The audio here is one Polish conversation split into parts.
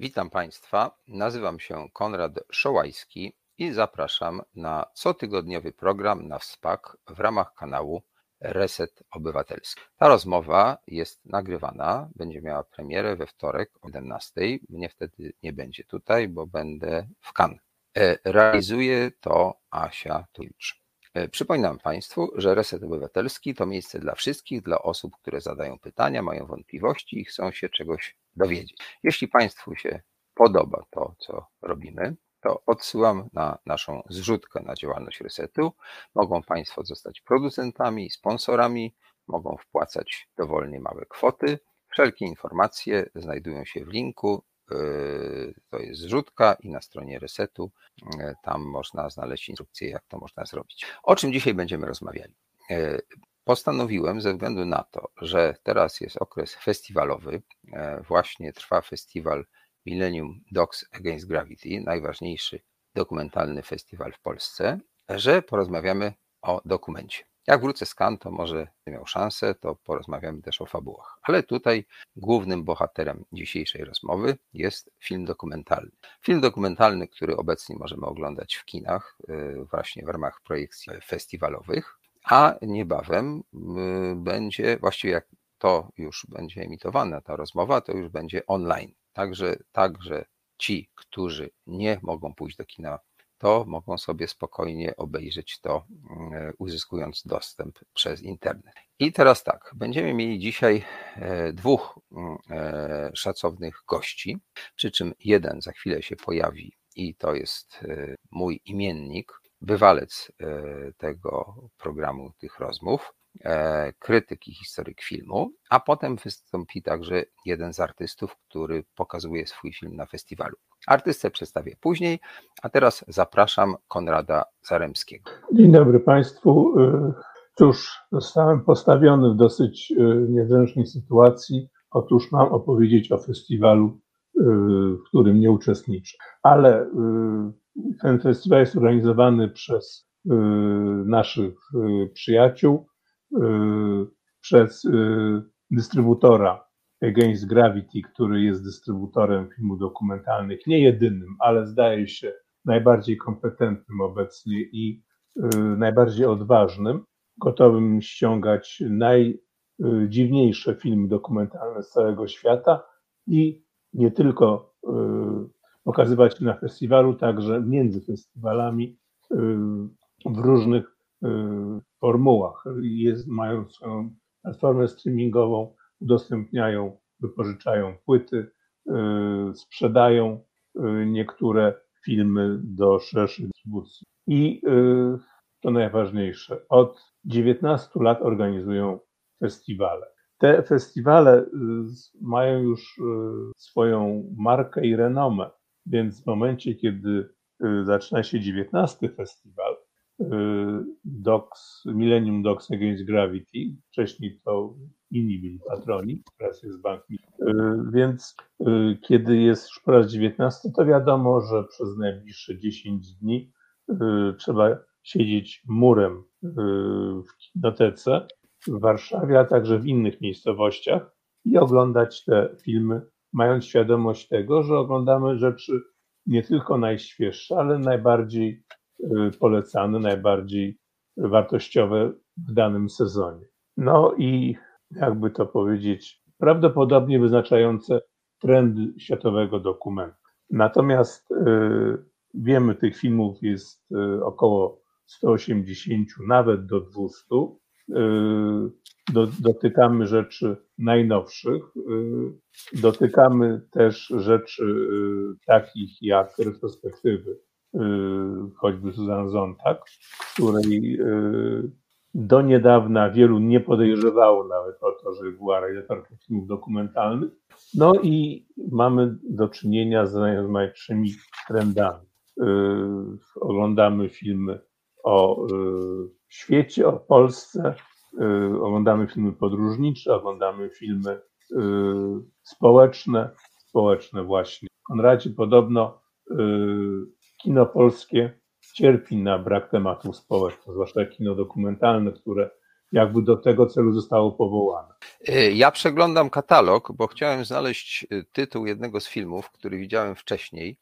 Witam Państwa. Nazywam się Konrad Szołajski i zapraszam na cotygodniowy program na WSPAK w ramach kanału Reset Obywatelski. Ta rozmowa jest nagrywana, będzie miała premierę we wtorek o 11. Mnie wtedy nie będzie tutaj, bo będę w Cannes. E, realizuje to Asia Tulicz. E, przypominam Państwu, że Reset Obywatelski to miejsce dla wszystkich, dla osób, które zadają pytania, mają wątpliwości i chcą się czegoś dowiedzieć. Jeśli Państwu się podoba to, co robimy, to odsyłam na naszą zrzutkę na działalność Resetu. Mogą Państwo zostać producentami, sponsorami, mogą wpłacać dowolnie małe kwoty. Wszelkie informacje znajdują się w linku. Yy, to jest zrzutka i na stronie Resetu yy, tam można znaleźć instrukcję, jak to można zrobić. O czym dzisiaj będziemy rozmawiali? Postanowiłem ze względu na to, że teraz jest okres festiwalowy, właśnie trwa festiwal Millennium Dogs Against Gravity, najważniejszy dokumentalny festiwal w Polsce, że porozmawiamy o dokumencie. Jak wrócę z Cannes, to może miał szansę, to porozmawiamy też o fabułach. Ale tutaj głównym bohaterem dzisiejszej rozmowy jest film dokumentalny. Film dokumentalny, który obecnie możemy oglądać w kinach, y, właśnie w ramach projekcji festiwalowych, a niebawem y, będzie, właściwie jak to już będzie emitowana, ta rozmowa, to już będzie online. Także, także ci, którzy nie mogą pójść do kina, to mogą sobie spokojnie obejrzeć to, mm, uzyskując dostęp przez internet. I teraz tak, będziemy mieli dzisiaj e, dwóch mm, e, szacownych gości, przy czym jeden za chwilę się pojawi i to jest e, mój imiennik, bywalec tego programu, tych rozmów. E, krytyk i historyk filmu, a potem wystąpi także jeden z artystów, który pokazuje swój film na festiwalu. Artystę przedstawię później, a teraz zapraszam Konrada Zaremskiego. Dzień dobry Państwu. E, cóż, zostałem postawiony w dosyć e, niezręcznej sytuacji. Otóż mam opowiedzieć o festiwalu, w którym nie uczestniczę. Ale ten festiwal jest organizowany przez naszych przyjaciół, Y, przez y, dystrybutora Against Gravity, który jest dystrybutorem filmów dokumentalnych, nie jedynym, ale zdaje się najbardziej kompetentnym obecnie i y, najbardziej odważnym, gotowym ściągać najdziwniejsze filmy dokumentalne z całego świata i nie tylko pokazywać na festiwalu, także między festiwalami w różnych Y, formułach. Jest, mają swoją platformę streamingową, udostępniają, wypożyczają płyty, y, sprzedają y, niektóre filmy do szerszej dystrybucji. I to najważniejsze, od 19 lat organizują festiwale. Te festiwale mają już swoją markę i renomę, więc w momencie, kiedy zaczyna się 19 festiwal, Y, Docs, Millennium Docs Against Gravity. Wcześniej to inni byli patroni, teraz jest bank. Y, więc y, kiedy jest już po raz 19, to wiadomo, że przez najbliższe 10 dni trzeba siedzieć murem w kinotece w Warszawie, a także w innych miejscowościach i oglądać te filmy, mając świadomość tego, że oglądamy rzeczy nie tylko najświeższe, ale najbardziej Y, polecane, najbardziej wartościowe w danym sezonie. No i jakby to powiedzieć, prawdopodobnie wyznaczające trendy światowego dokumentu. Natomiast y, wiemy, tych filmów jest y, około 180, nawet do 200. Do, dotykamy rzeczy najnowszych, dotykamy też rzeczy takich jak retrospektywy Y, choćby Susan Zontag, której y, do niedawna wielu nie podejrzewało nawet o to, że była realizatorką filmów dokumentalnych. No i mamy do czynienia z najrozmaitszymi trendami. Y, oglądamy filmy o świecie, o Polsce, oglądamy filmy podróżnicze, oglądamy filmy społeczne, społeczne właśnie. Konradzie podobno kino polskie cierpi na brak tematów społecznych, zwłaszcza kino dokumentalne, które jakby do tego celu zostało powołane. Ja przeglądam katalog, bo chciałem znaleźć tytuł jednego z filmów, który widziałem wcześniej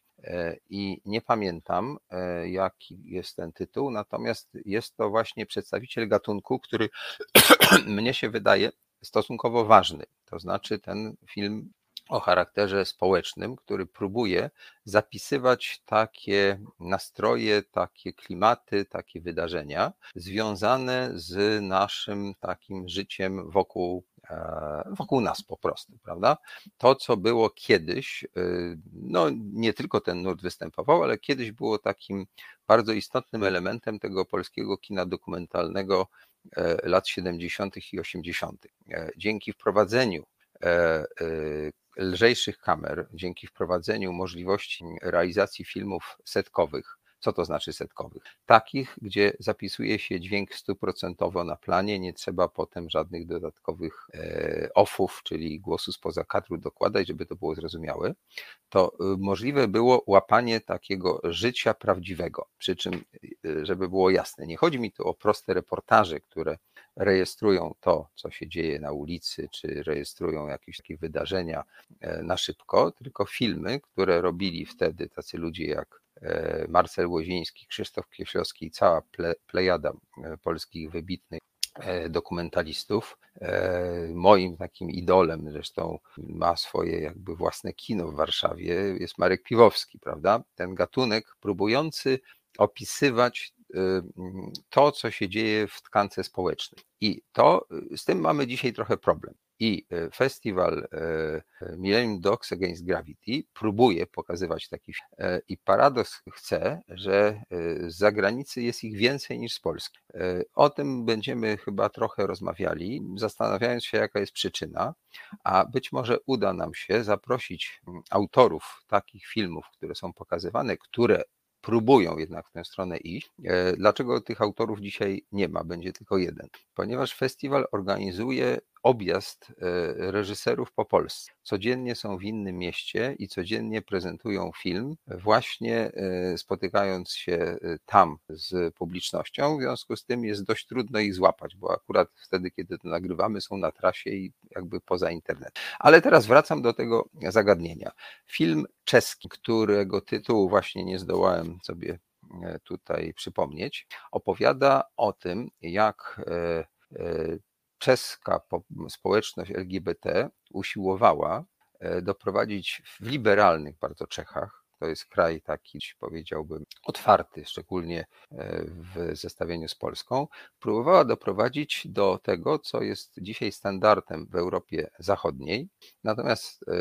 i nie pamiętam, jaki jest ten tytuł, natomiast jest to właśnie przedstawiciel gatunku, który mnie się wydaje stosunkowo ważny. To znaczy, ten film o charakterze społecznym, który próbuje zapisywać takie nastroje, takie klimaty, takie wydarzenia związane z naszym takim życiem wokół, e, wokół nas po prostu, prawda? To, co było kiedyś, e, no nie tylko ten nurt występował, ale kiedyś było takim bardzo istotnym elementem tego polskiego kina dokumentalnego e, lat 70. i 80. Dzięki wprowadzeniu lżejszych kamer, dzięki wprowadzeniu możliwości realizacji filmów setkowych, co to znaczy setkowych? Takich, gdzie zapisuje się dźwięk stuprocentowo na planie, nie trzeba potem żadnych dodatkowych e, offów, czyli głosu spoza kadru dokładać, żeby to było zrozumiałe, to y, możliwe było łapanie takiego życia prawdziwego. Przy czym, y, żeby było jasne, nie chodzi mi tu o proste reportaże, które rejestrują to, co się dzieje na ulicy, czy rejestrują jakieś takie wydarzenia e, na szybko, tylko filmy, które robili wtedy tacy ludzie jak e, Marcel Łoziński, Krzysztof Kieszowski i cała plejada e, polskich wybitnych dokumentalistów. Moim takim idolem, zresztą ma swoje jakby własne kino w Warszawie, jest Marek Piwowski, prawda? Ten gatunek próbujący opisywać Y, to, co się dzieje w tkance społecznej. I to z tym mamy dzisiaj trochę problem. I y, festiwal y, Millennium Dogs Against Gravity próbuje pokazywać taki film. I Paradox chce, że z zagranicy jest ich więcej niż z Polski. O tym będziemy chyba trochę rozmawiali, zastanawiając się, jaka jest przyczyna, a być może uda nam się zaprosić mm, autorów takich filmów, które są pokazywane, które próbują jednak w tę stronę iść. E, dlaczego tych autorów dzisiaj nie ma, będzie tylko jeden? Ponieważ festiwal organizuje objazd e, reżyserów po Polsce. Codziennie są w innym mieście i codziennie prezentują film, właśnie e, spotykając się tam z publicznością. W związku z tym jest dość trudno ich złapać, bo akurat wtedy, kiedy to nagrywamy, są na trasie i jakby poza internetem. Ale teraz wracam do tego zagadnienia. Film czeski, którego tytułu właśnie nie zdołałem sobie e, tutaj przypomnieć, opowiada o tym, jak e, e, czeska społeczność LGBT usiłowała doprowadzić w liberalnych bardzo Czechach to jest kraj taki, powiedziałbym, otwarty, szczególnie e, w zestawieniu z Polską. Próbowała doprowadzić do tego, co jest dzisiaj standardem w Europie Zachodniej. Natomiast e,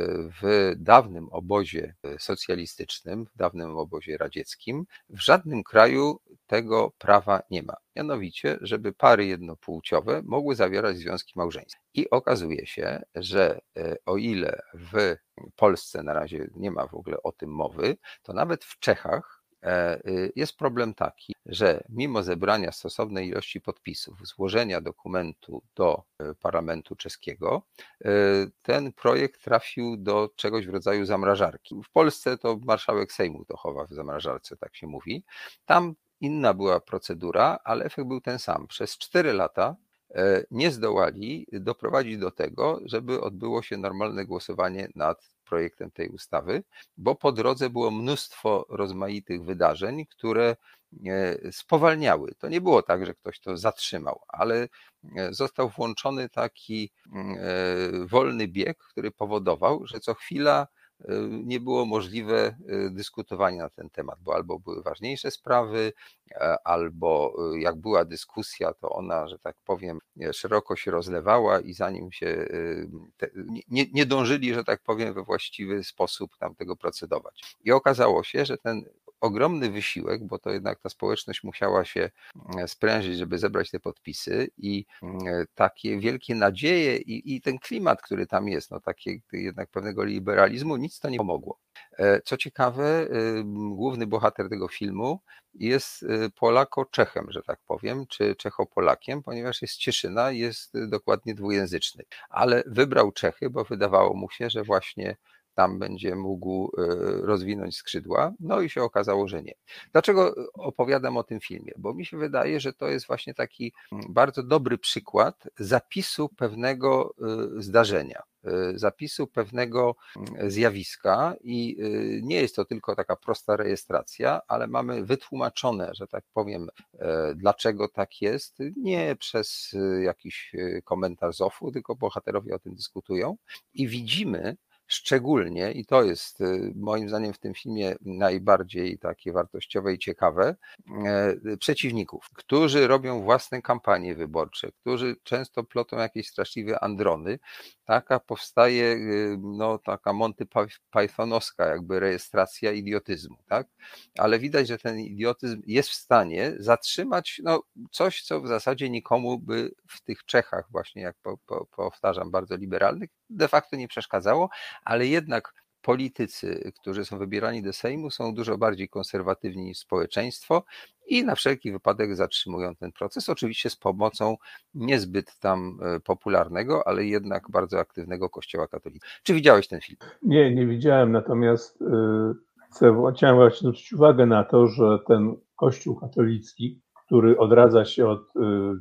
w dawnym obozie socjalistycznym, w dawnym obozie radzieckim, w żadnym kraju tego prawa nie ma. Mianowicie, żeby pary jednopłciowe mogły zawierać związki małżeńskie. I okazuje się, że e, o ile w Polsce na razie nie ma w ogóle o tym mowy, to nawet w Czechach e, y, jest problem taki, że mimo zebrania stosownej ilości podpisów, złożenia dokumentu do e, parlamentu czeskiego, ten projekt trafił do czegoś w rodzaju zamrażarki. W Polsce to marszałek Sejmu to chowa w zamrażarce, tak się mówi. Tam inna była procedura, ale efekt był ten sam. Przez cztery lata E, nie zdołali doprowadzić do tego, żeby odbyło się normalne głosowanie nad projektem tej ustawy, bo po drodze było mnóstwo rozmaitych wydarzeń, które e, spowalniały. To nie było tak, że ktoś to zatrzymał, ale e, został włączony taki mm, wolny bieg, który powodował, że co chwila nie było możliwe y, dyskutowanie na ten temat, bo albo były ważniejsze sprawy, e, albo y, jak była dyskusja, to ona, że tak powiem, szeroko się rozlewała i zanim się y, te, nie, nie dążyli, że tak powiem, we właściwy sposób tam tego procedować. I okazało się, że ten ogromny wysiłek, bo to jednak ta społeczność musiała się mm, sprężyć, żeby zebrać te podpisy i mm, takie wielkie nadzieje i, i ten klimat, który tam jest, no takie jednak pewnego liberalizmu, nic to nie pomogło. E, co ciekawe, główny bohater tego filmu jest y, Polako-Czechem, że tak powiem, czy Czecho-Polakiem, ponieważ jest Cieszyna, jest dokładnie dwujęzyczny. Ale wybrał Czechy, bo wydawało mu się, że właśnie tam będzie mógł rozwinąć skrzydła. No i się okazało, że nie. Dlaczego opowiadam o tym filmie? Bo mi się wydaje, że to jest właśnie taki bardzo dobry przykład zapisu pewnego zdarzenia. Y, zapisu pewnego zjawiska i nie jest to tylko taka prosta rejestracja, ale mamy wytłumaczone, że tak powiem, e, dlaczego tak jest, nie przez jakiś komentarz ZOF-u, tylko bohaterowie o tym dyskutują i widzimy, szczególnie, i to jest y, moim zdaniem w tym filmie najbardziej takie wartościowe i ciekawe, e, przeciwników, którzy robią własne kampanie wyborcze, którzy często plotą jakieś straszliwe androny. Taka powstaje y, no, taka Monty Pythonowska jakby rejestracja idiotyzmu, tak? Ale widać, że ten idiotyzm jest w stanie zatrzymać no, coś, co w zasadzie nikomu by w tych Czechach właśnie, jak po, po, powtarzam, bardzo liberalnych, de facto nie przeszkadzało, ale jednak politycy, którzy są wybierani do Sejmu, są dużo bardziej konserwatywni niż społeczeństwo i na wszelki wypadek zatrzymują ten proces, oczywiście z pomocą niezbyt tam e, popularnego, ale jednak bardzo aktywnego Kościoła katolickiego. Czy widziałeś ten film? Nie, nie widziałem, natomiast e, chcę, chciałem właśnie zwrócić uwagę na to, że ten Kościół katolicki, który odradza się od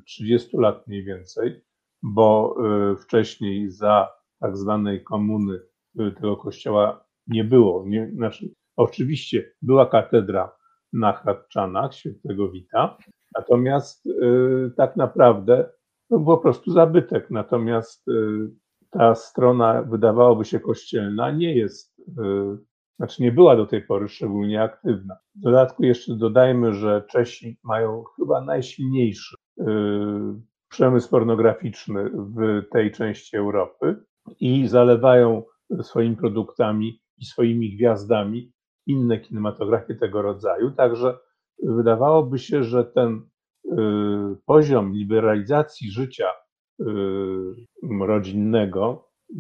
30 e, lat mniej więcej, bo wcześniej za tak zwanej komuny tego kościoła nie było. Nie, znaczy, oczywiście była katedra na Hradczanach świętego Wita, natomiast y, tak naprawdę to był po prostu zabytek. Natomiast y, ta strona wydawałoby się kościelna nie jest, y, znaczy nie była do tej pory szczególnie aktywna. W dodatku jeszcze dodajmy, że Czesi mają chyba najsilniejszy y, przemysł pornograficzny w tej części Europy i zalewają swoimi produktami i swoimi gwiazdami inne kinematografie tego rodzaju. Także wydawałoby się, że ten y, poziom liberalizacji życia y, rodzinnego y,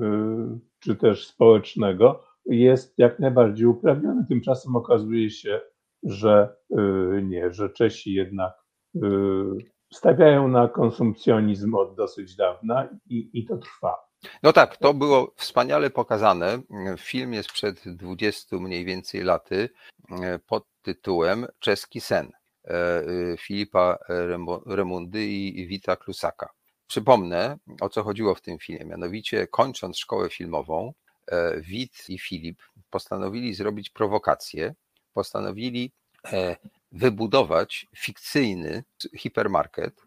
czy też społecznego jest jak najbardziej uprawniony. Tymczasem okazuje się, że nie, że Czesi jednak stawiają na konsumpcjonizm od dosyć dawna i, i to trwa. No tak, to było wspaniale pokazane. Film jest przed 20 mniej więcej laty e, pod tytułem Czeski sen e, Filipa Remundy i Wita Klusaka. Przypomnę, o co chodziło w tym filmie. Mianowicie, kończąc szkołę filmową, e, Wit i Filip postanowili zrobić prowokację, postanowili wybudować fikcyjny hipermarket.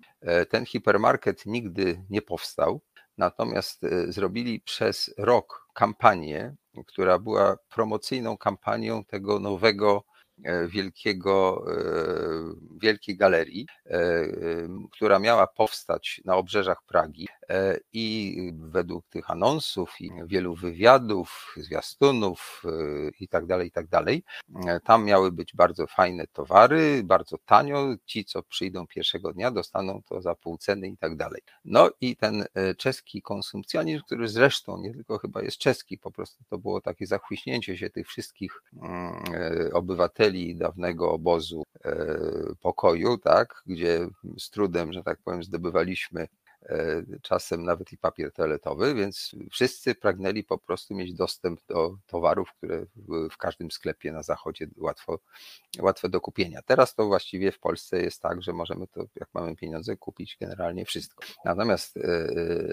Ten hipermarket nigdy nie powstał, Natomiast e, zrobili przez rok kampanię, która była promocyjną kampanią tego nowego E, wielkiego, e, wielkiej galerii, która miała powstać na obrzeżach Pragi i według tych anonsów i wielu wywiadów, zwiastunów i tak dalej, i tak dalej, tam miały być bardzo fajne towary, bardzo tanio, ci co przyjdą pierwszego dnia dostaną to za pół ceny i tak. No i ten czeski konsumpcjonizm, który zresztą nie tylko chyba jest czeski, po prostu to było takie zachłyśnięcie się tych wszystkich mm, obywateli, dawnego obozu e, pokoju, tak, gdzie z trudem, że tak powiem, zdobywaliśmy e, czasem nawet i papier toaletowy, więc wszyscy pragnęli po prostu mieć dostęp do towarów, które w każdym sklepie na zachodzie łatwo, łatwe do kupienia. Teraz to właściwie w Polsce jest tak, że możemy to, jak mamy pieniądze, kupić generalnie wszystko. Natomiast e,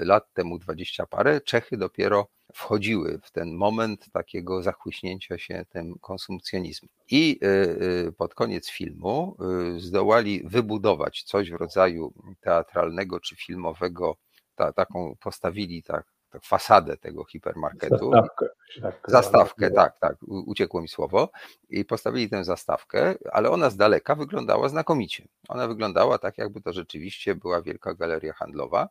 lat temu dwadzieścia parę Czechy dopiero wchodziły w ten moment takiego zachłyśnięcia się tym konsumpcjonizmem. I y, y, pod koniec filmu y, zdołali wybudować coś w rodzaju teatralnego czy filmowego, ta, taką postawili tak, tak, fasadę tego hipermarketu. Zastawkę. Tak, zastawkę, tak, tak, uciekło mi słowo. I postawili tę zastawkę, ale ona z daleka wyglądała znakomicie. Ona wyglądała tak, jakby to rzeczywiście była wielka galeria handlowa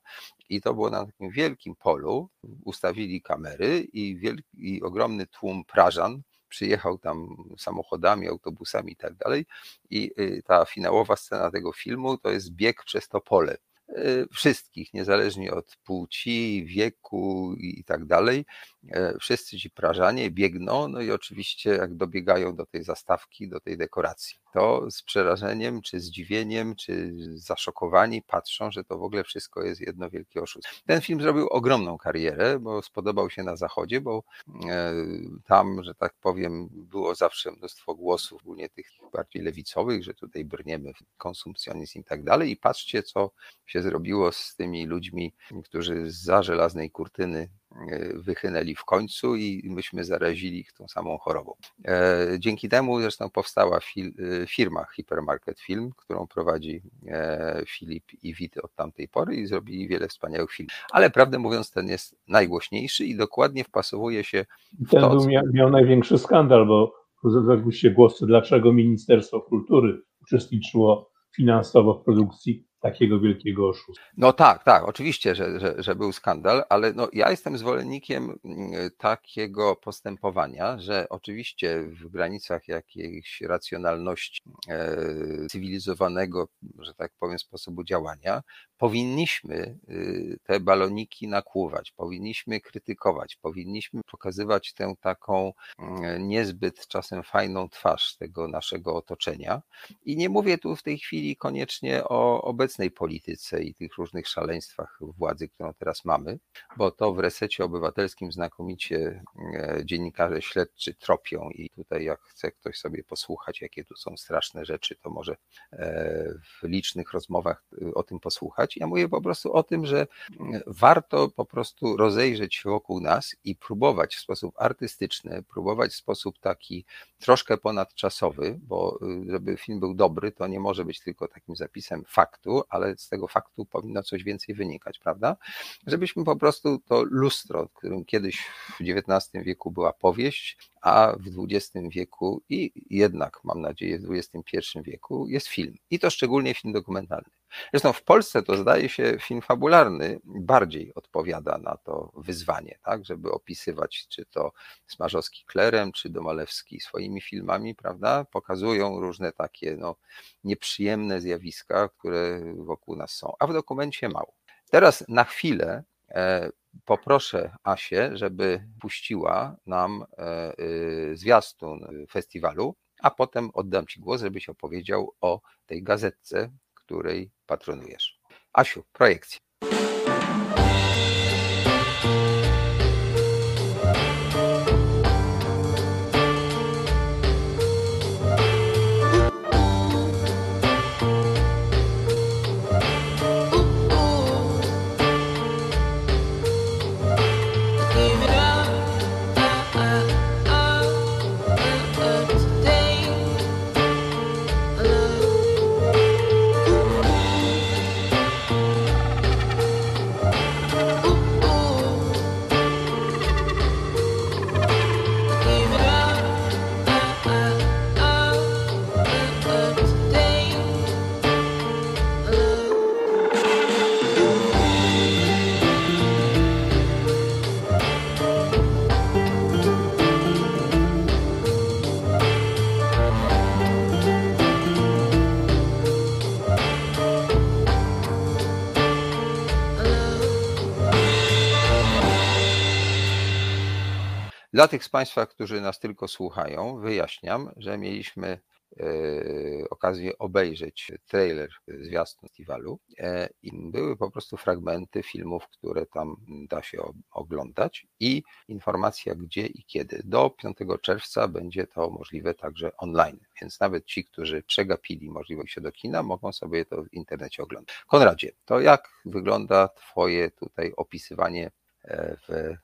i to było na takim wielkim polu. Ustawili kamery i, wielki, i ogromny tłum Prażan przyjechał tam samochodami, autobusami i tak dalej. I y, ta finałowa scena tego filmu to jest bieg przez to pole wszystkich, niezależnie od płci, wieku i tak dalej. Wszyscy ci Prażanie biegną, no i oczywiście jak dobiegają do tej zastawki, do tej dekoracji, to z przerażeniem, czy zdziwieniem, czy zaszokowani patrzą, że to w ogóle wszystko jest jedno wielkie oszustwo. Ten film zrobił ogromną karierę, bo spodobał się na zachodzie, bo tam, że tak powiem, było zawsze mnóstwo głosów, głównie tych bardziej lewicowych, że tutaj brniemy w konsumpcjonizm i tak dalej. I patrzcie, co się zrobiło z tymi ludźmi, którzy za żelaznej kurtyny e, wychynęli w końcu i myśmy zarazili ich tą samą chorobą. E, dzięki temu zresztą powstała e, firma Hypermarket Film, którą prowadzi Filip i Wit od tamtej pory i zrobili wiele wspaniałych filmów. Ale prawdę mówiąc, ten jest najgłośniejszy i dokładnie wpasowuje się w ten to, miał, miał największy skandal, bo zadał się głos, dlaczego Ministerstwo Kultury uczestniczyło finansowo w produkcji takiego wielkiego oszustwa. No tak, tak, oczywiście, że, że, że, był skandal, ale no, ja jestem zwolennikiem mm, takiego postępowania, że oczywiście w granicach jakiejś racjonalności e, cywilizowanego, że tak powiem, sposobu działania, powinniśmy y, te baloniki nakłuwać, powinniśmy krytykować, powinniśmy pokazywać tę taką mm, niezbyt czasem fajną twarz tego naszego otoczenia. I nie mówię tu w tej chwili koniecznie o obecnej polityce i tych różnych szaleństwach władzy, którą teraz mamy, bo to w resecie obywatelskim znakomicie e, dziennikarze śledczy tropią i tutaj jak chce ktoś sobie posłuchać, jakie tu są straszne rzeczy, to może e, w licznych rozmowach y, o tym posłuchać. Ja mówię po prostu o tym, że mm, warto po prostu rozejrzeć się wokół nas i próbować w sposób artystyczny, próbować w sposób taki troszkę ponadczasowy, bo y, żeby film był dobry, to nie może być tylko takim zapisem faktu, ale z tego faktu powinno coś więcej wynikać, prawda? Żebyśmy po prostu to lustro, którym kiedyś w XIX wieku była powieść, a w XX wieku i jednak, mam nadzieję, w XXI wieku jest film. I to szczególnie film dokumentalny. Zresztą w Polsce to zdaje się film fabularny bardziej odpowiada na to wyzwanie, tak, żeby opisywać, czy to Smarzowski klerem, czy Domalewski swoimi filmami, prawda, pokazują różne takie no, nieprzyjemne zjawiska, które wokół nas są, a w dokumencie mało. Teraz na chwilę e, poproszę Asię, żeby puściła nam e, y, zwiastun festiwalu, a potem oddam Ci głos, żebyś opowiedział o tej gazetce, której patronujesz. Asiu, projekcja. Dla tych z Państwa, którzy nas tylko słuchają, wyjaśniam, że mieliśmy e, okazję obejrzeć trailer zwiastun festiwalu e, i były po prostu fragmenty filmów, które tam da się oglądać i informacja gdzie i kiedy. Do 5 czerwca będzie to możliwe także online, więc nawet ci, którzy przegapili możliwość się do kina, mogą sobie to w internecie oglądać. Konradzie, to jak wygląda Twoje tutaj opisywanie w, e,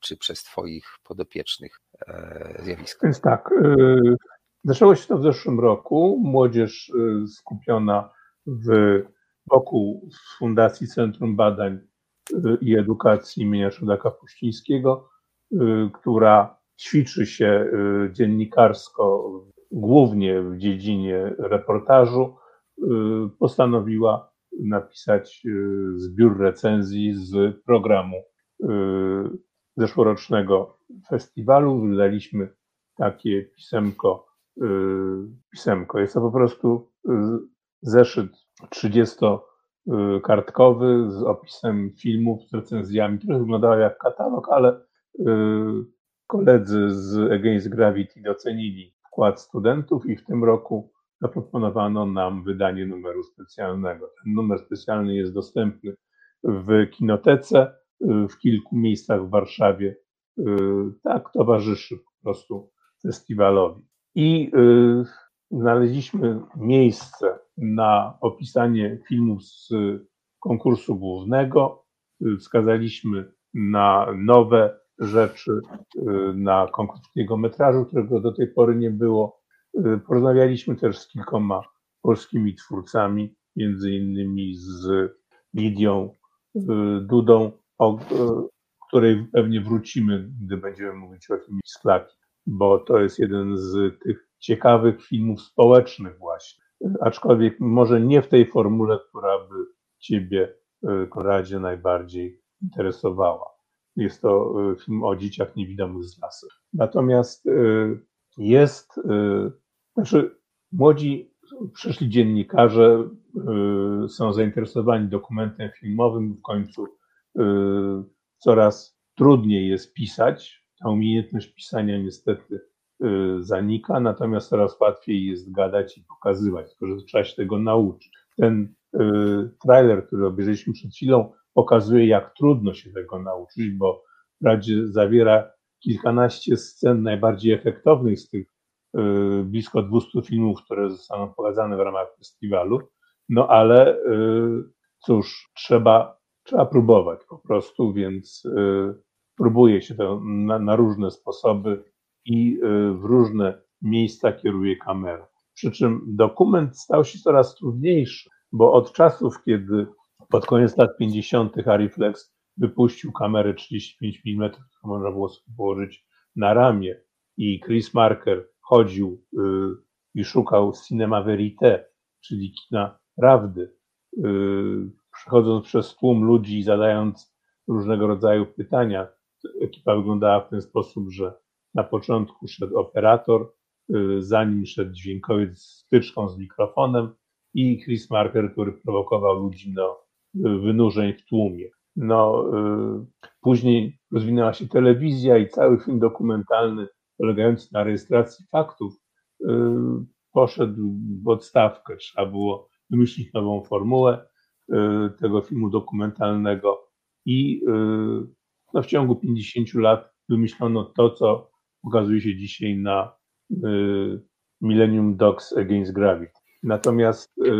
czy przez Twoich podopiecznych e, zjawiska? Więc tak, zaczęło się to w zeszłym roku. Młodzież skupiona w, wokół Fundacji Centrum Badań i Edukacji imienia Szydaka Puścińskiego, która ćwiczy się dziennikarsko, głównie w dziedzinie reportażu, postanowiła napisać zbiór recenzji z programu Y, zeszłorocznego festiwalu wydaliśmy takie pisemko. Y, pisemko. Jest to po prostu y, zeszyt kartkowy z opisem filmów, z recenzjami, które wyglądały jak katalog, ale koledzy z Against Gravity docenili wkład studentów i w tym roku zaproponowano nam wydanie numeru specjalnego. Ten numer specjalny jest dostępny w kinotece, w kilku miejscach w Warszawie. Tak towarzyszy po prostu festiwalowi. I y, znaleźliśmy miejsce na opisanie filmów z konkursu głównego. Wskazaliśmy na nowe rzeczy, na konkurs metrażu, którego do tej pory nie było. Y, porozmawialiśmy też z kilkoma polskimi twórcami, między innymi z Lidią Dudą, o której pewnie wrócimy, gdy będziemy mówić o filmie Sklaki bo to jest jeden z tych ciekawych filmów społecznych właśnie. Aczkolwiek może nie w tej formule, która by Ciebie, Konradzie, najbardziej interesowała. Jest to film o dzieciach niewidomych z lasu. Natomiast jest, znaczy młodzi przyszli dziennikarze są zainteresowani dokumentem filmowym, w końcu coraz trudniej jest pisać, ta umiejętność pisania niestety y, zanika, natomiast coraz łatwiej jest gadać i pokazywać, tylko że trzeba się tego nauczyć. Ten y, trailer, który obejrzeliśmy przed chwilą, pokazuje, jak trudno się tego nauczyć, bo wprawdzie zawiera kilkanaście scen najbardziej efektownych z tych y, blisko 200 filmów, które zostaną pokazane w ramach festiwalu, no ale cóż, trzeba, trzeba próbować po prostu, więc próbuje się to na, na różne sposoby i y, w różne miejsca kieruje kamerę. Przy czym dokument stał się coraz trudniejszy, bo od czasów, kiedy pod koniec lat 50. Ariflex wypuścił kamerę 35 mm, którą można było sobie położyć na ramię i Chris Marker chodził y, i szukał cinema verite, czyli kina prawdy, y, przechodząc przez tłum ludzi i zadając różnego rodzaju pytania, ekipa wyglądała w ten sposób, że na początku szedł operator, y, zanim szedł dźwiękowiec z styczką z mikrofonem i Chris Marker, który prowokował ludzi do wynurzeń w tłumie. No, później rozwinęła się telewizja i cały film dokumentalny polegający na rejestracji faktów poszedł w odstawkę. Trzeba było wymyślić nową formułę tego filmu dokumentalnego i no w ciągu 50 lat wymyślono to, co pokazuje się dzisiaj na y, Millennium Dogs Against Gravity. Natomiast y,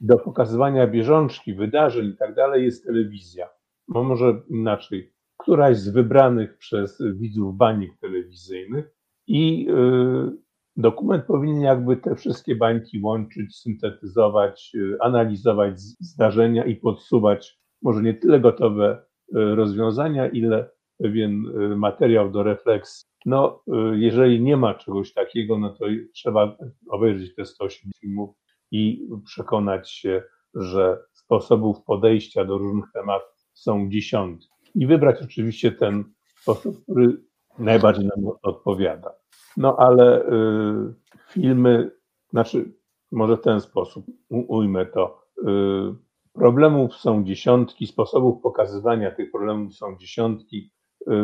do pokazywania bieżączki, wydarzeń i tak dalej jest telewizja. No może inaczej. Któraś z wybranych przez widzów bańek telewizyjnych i y, dokument powinien jakby te wszystkie bańki łączyć, syntetyzować, y, analizować zdarzenia i podsuwać może nie tyle gotowe E, rozwiązania, ile pewien materiał do refleksji. No, jeżeli nie ma czegoś takiego, no to trzeba obejrzeć te 108 filmów i przekonać się, że sposobów podejścia do różnych tematów są dziesiątki. I wybrać oczywiście ten sposób, który najbardziej nam odpowiada. No ale y, filmy, znaczy może w ten sposób ujmę to. Y, Problemów są dziesiątki, sposobów pokazywania tych problemów są dziesiątki. Yy,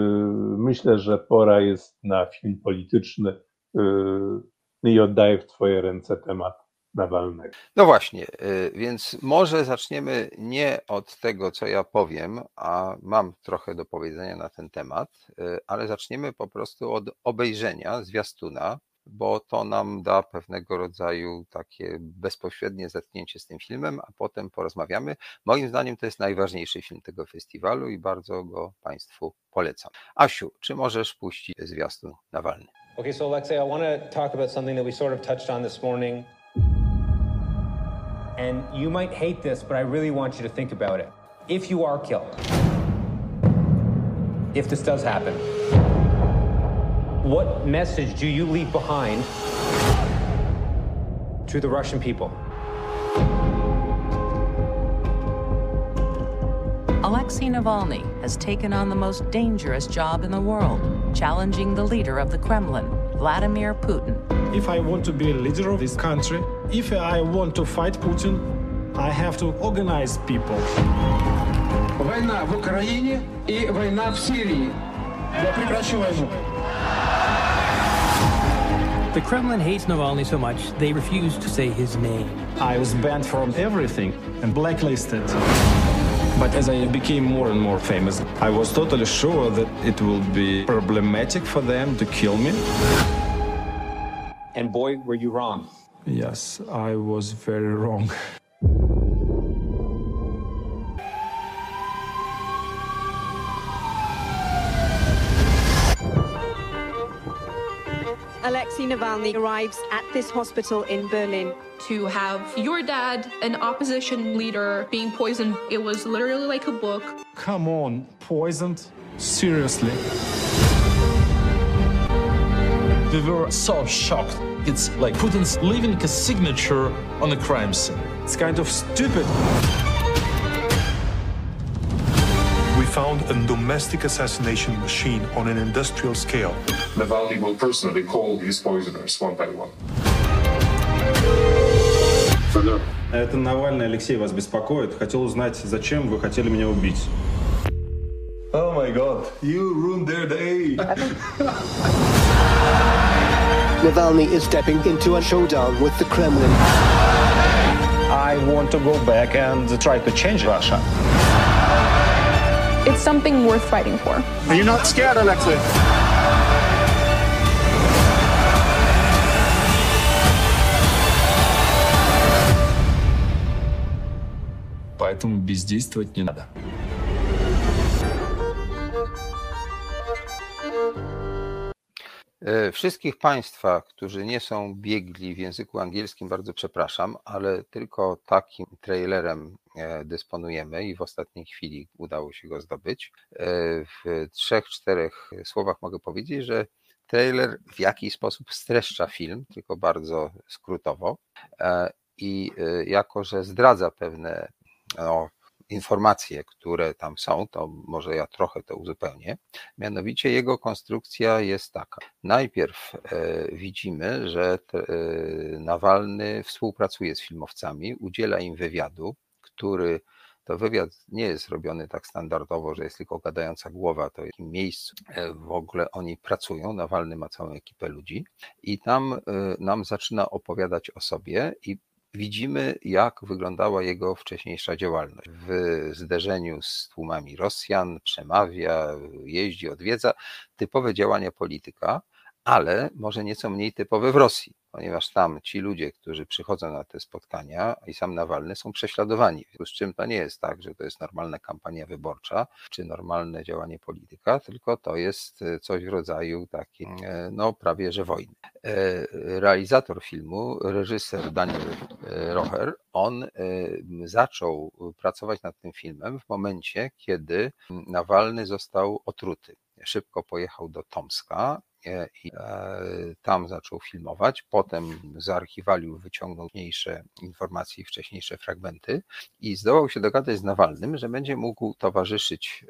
myślę, że pora jest na film polityczny i oddaję w Twoje ręce temat Nawalnego. No właśnie, yy, więc może zaczniemy nie od tego, co ja powiem, a mam trochę do powiedzenia na ten temat, ale zaczniemy po prostu od obejrzenia zwiastuna bo to nam da pewnego rodzaju takie bezpośrednie zetknięcie z tym filmem, a potem porozmawiamy. Moim zdaniem to jest najważniejszy film tego festiwalu i bardzo go Państwu polecam. Asiu, czy możesz puścić zwiastun Nawalny? Okay, so Alexei, I want to talk about something that we sort of touched on this morning. And you might hate this, but I really want you to think about it. If you are killed, if this does happen, What message do you leave behind to the Russian people? Alexei Navalny has taken on the most dangerous job in the world, challenging the leader of the Kremlin, Vladimir Putin. If I want to be a leader of this country, if I want to fight Putin, I have to organize people. Война в Украине и война в Сирии. Я прекращу войну. The Kremlin hates Navalny so much, they refuse to say his name. I was banned from everything and blacklisted. But as I became more and more famous, I was totally sure that it will be problematic for them to kill me. And boy, were you wrong. Yes, I was very wrong. Alexei Navalny arrives at this hospital in Berlin. To have your dad, an opposition leader, being poisoned, it was literally like a book. Come on, poisoned? Seriously? We were so shocked. It's like Putin's leaving a signature on a crime scene. It's kind of stupid. We found a domestic assassination machine on an industrial scale. Navalny will personally call his poisoners one by one. Федор. Это Навальный Алексей вас беспокоит. Хотел узнать, зачем вы хотели меня убить. Oh my god, you ruined their day. Navalny is stepping into a showdown with the Kremlin. I want to go back and try to change Russia. It's something worth fighting for. Are you not scared, Alexei? Поэтому бездействовать не надо. Wszystkich Państwa, którzy nie są biegli w języku angielskim, bardzo przepraszam, ale tylko takim trailerem dysponujemy i w ostatniej chwili udało się go zdobyć. W trzech, czterech słowach mogę powiedzieć, że trailer w jakiś sposób streszcza film, tylko bardzo skrótowo. I jako, że zdradza pewne no, informacje, które tam są, to może ja trochę to uzupełnię. Mianowicie jego konstrukcja jest taka. Najpierw widzimy, że Nawalny współpracuje z filmowcami, udziela im wywiadu, który to wywiad nie jest robiony tak standardowo, że jest tylko gadająca głowa, to w miejscu w ogóle oni pracują. Nawalny ma całą ekipę ludzi i tam nam zaczyna opowiadać o sobie i widzimy, jak wyglądała jego wcześniejsza działalność. W zderzeniu z tłumami Rosjan przemawia, jeździ, odwiedza, typowe działania polityka, ale może nieco mniej typowe w Rosji, ponieważ tam ci ludzie, którzy przychodzą na te spotkania i sam Nawalny są prześladowani. Z czym to nie jest tak, że to jest normalna kampania wyborcza czy normalne działanie polityka, tylko to jest coś w rodzaju takiej, no prawie że wojny. Realizator filmu, reżyser Daniel Rocher, on zaczął pracować nad tym filmem w momencie, kiedy Nawalny został otruty. Szybko pojechał do Tomska i tam zaczął filmować. Potem z archiwaliów wyciągnął mniejsze informacje i wcześniejsze fragmenty i zdołał się dogadać z Nawalnym, że będzie mógł towarzyszyć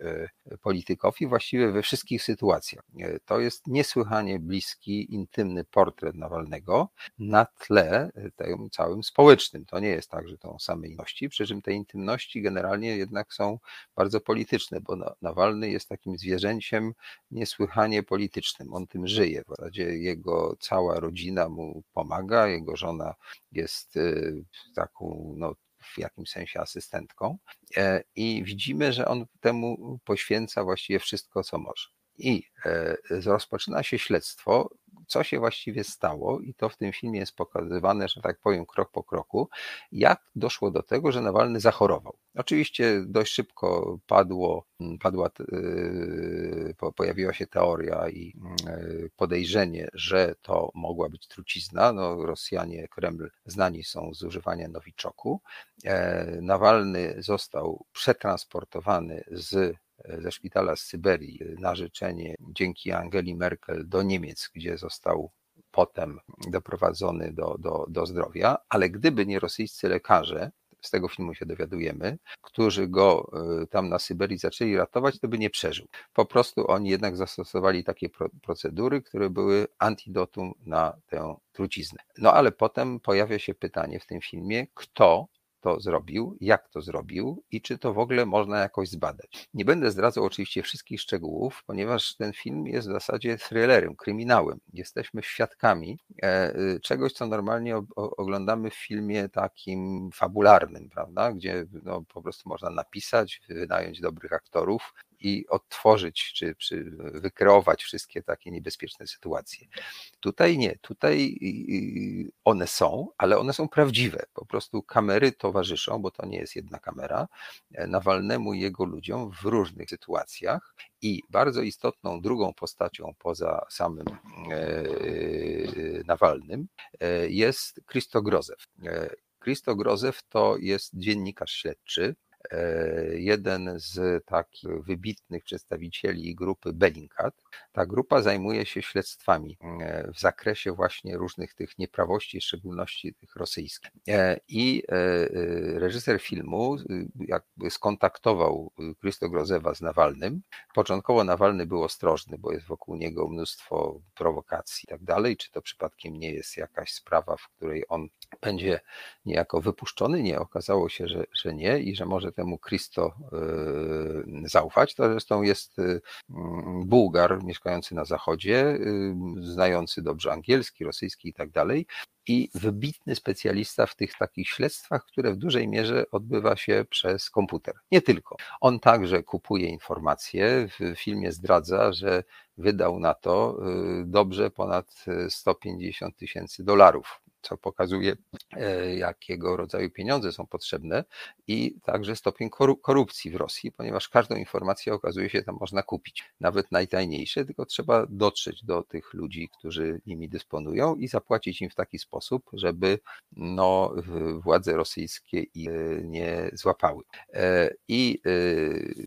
politykowi właściwie we wszystkich sytuacjach. To jest niesłychanie bliski, intymny portret Nawalnego na tle tym całym społecznym. To nie jest tak, że to same inności, przy czym te intymności generalnie jednak są bardzo polityczne, bo Nawalny jest takim zwierzęciem niesłychanie politycznym. On tym żyje. W zasadzie jego cała rodzina mu pomaga, jego żona jest taką, no, w jakimś sensie asystentką i widzimy, że on temu poświęca właściwie wszystko, co może. I rozpoczyna się śledztwo, co się właściwie stało, i to w tym filmie jest pokazywane, że tak powiem, krok po kroku, jak doszło do tego, że Nawalny zachorował. Oczywiście dość szybko padło, padła, pojawiła się teoria i podejrzenie, że to mogła być trucizna. No, Rosjanie, Kreml znani są z używania nowiczoku. Nawalny został przetransportowany z ze szpitala z Syberii na życzenie dzięki Angeli Merkel do Niemiec, gdzie został potem doprowadzony do, do, do zdrowia, ale gdyby nie rosyjscy lekarze, z tego filmu się dowiadujemy, którzy go tam na Syberii zaczęli ratować, to by nie przeżył. Po prostu oni jednak zastosowali takie procedury, które były antidotum na tę truciznę. No ale potem pojawia się pytanie w tym filmie, kto to zrobił, jak to zrobił i czy to w ogóle można jakoś zbadać. Nie będę zdradzał oczywiście wszystkich szczegółów, ponieważ ten film jest w zasadzie thrillerem, kryminałem. Jesteśmy świadkami e, y, czegoś, co normalnie oglądamy w filmie takim fabularnym, prawda, gdzie no, po prostu można napisać, wynająć dobrych aktorów, i odtworzyć czy, czy wykreować wszystkie takie niebezpieczne sytuacje. Tutaj nie, tutaj one są, ale one są prawdziwe. Po prostu kamery towarzyszą, bo to nie jest jedna kamera, e, Nawalnemu i jego ludziom w różnych sytuacjach. I bardzo istotną drugą postacią poza samym e, Nawalnym e, jest Christo Grozew. Christo Grozew to jest dziennikarz śledczy, jeden z takich wybitnych przedstawicieli grupy Bellingcat. Ta grupa zajmuje się śledztwami e, w zakresie właśnie różnych tych nieprawości, w szczególności tych rosyjskich. E, I reżyser filmu jakby skontaktował Krysto Grozewa z Nawalnym. Początkowo Nawalny był ostrożny, bo jest wokół niego mnóstwo prowokacji i tak dalej. Czy to przypadkiem nie jest jakaś sprawa, w której on będzie niejako wypuszczony? Nie, okazało się, że, że nie i że może temu Christo y, zaufać. To zresztą jest mm, Bułgar mieszkający na zachodzie, y, znający dobrze angielski, rosyjski i tak dalej. I wybitny specjalista w tych takich śledztwach, które w dużej mierze odbywa się przez komputer. Nie tylko. On także kupuje informacje. W filmie zdradza, że wydał na to dobrze ponad 150 tysięcy dolarów co pokazuje, e, jakiego rodzaju pieniądze są potrzebne i także stopień korupcji w Rosji, ponieważ każdą informację okazuje się tam można kupić, nawet najtajniejsze, tylko trzeba dotrzeć do tych ludzi, którzy nimi dysponują i zapłacić im w taki sposób, żeby no, władze rosyjskie ich nie złapały. E, I e,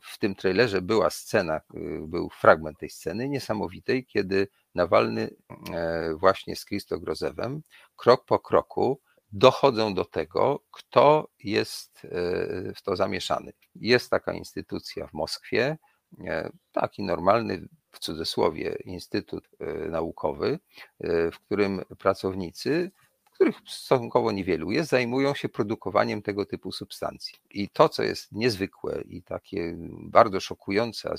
w tym trailerze była scena, był fragment tej sceny niesamowitej, kiedy Nawalny e, właśnie z Kristogrozewem krok po kroku dochodzą do tego, kto jest e, w to zamieszany. Jest taka instytucja w Moskwie, e, taki normalny w cudzysłowie instytut naukowy, w którym pracownicy których stosunkowo niewielu jest, zajmują się produkowaniem tego typu substancji. I to, co jest niezwykłe i takie bardzo szokujące,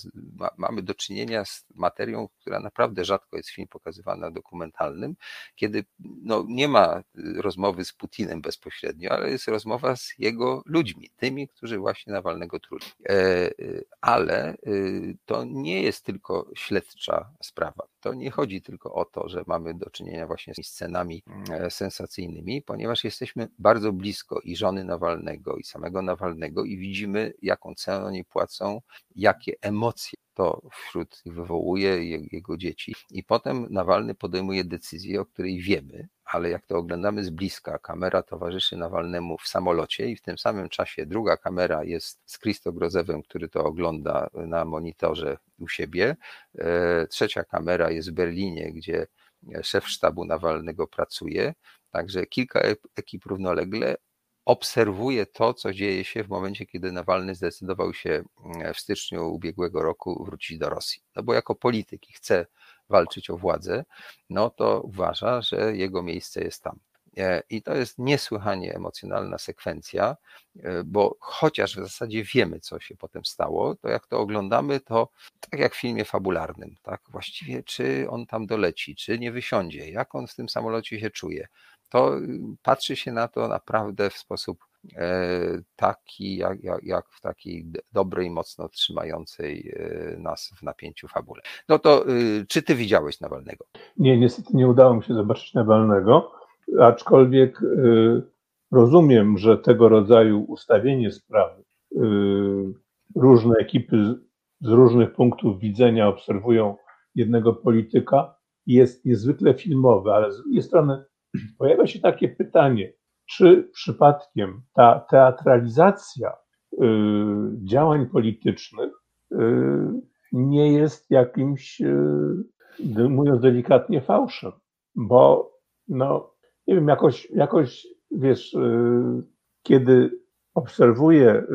mamy do czynienia z materią, która naprawdę rzadko jest w filmie pokazywana dokumentalnym, kiedy no, nie ma rozmowy z Putinem bezpośrednio, ale jest rozmowa z jego ludźmi, tymi, którzy właśnie Nawalnego truli. E, e, ale e, to nie jest tylko śledcza sprawa. To nie chodzi tylko o to, że mamy do czynienia właśnie z scenami sensacyjnymi, ponieważ jesteśmy bardzo blisko i żony Nawalnego, i samego Nawalnego, i widzimy, jaką cenę oni płacą, jakie emocje to wśród wywołuje jego dzieci. I potem Nawalny podejmuje decyzję, o której wiemy, ale jak to oglądamy z bliska, kamera towarzyszy Nawalnemu w samolocie i w tym samym czasie druga kamera jest z Christo Grozewem, który to ogląda na monitorze u siebie. E, trzecia kamera jest w Berlinie, gdzie szef sztabu Nawalnego pracuje. Także kilka ekip równolegle obserwuje to, co dzieje się w momencie, kiedy Nawalny zdecydował się mm, w styczniu ubiegłego roku wrócić do Rosji. No bo jako polityk i chce walczyć o władzę, no to uważa, że jego miejsce jest tam. E, I to jest niesłychanie emocjonalna sekwencja, e, bo chociaż w zasadzie wiemy, co się potem stało, to jak to oglądamy, to tak jak w filmie fabularnym, tak właściwie czy on tam doleci, czy nie wysiądzie, jak on w tym samolocie się czuje, to y, patrzy się na to naprawdę w sposób e, taki, jak, jak, jak, w takiej dobrej, mocno trzymającej e, nas w napięciu fabule. No to y, czy ty widziałeś Nawalnego? Nie, niestety nie udało mi się zobaczyć Nawalnego, aczkolwiek y, rozumiem, że tego rodzaju ustawienie sprawy, różne ekipy z różnych punktów widzenia obserwują jednego polityka, jest niezwykle filmowe, ale z drugiej strony pojawia się takie pytanie, czy przypadkiem ta teatralizacja y, działań politycznych y, nie jest jakimś, y, mówiąc delikatnie, fałszem, bo no, nie wiem, jakoś, jakoś wiesz, kiedy obserwuję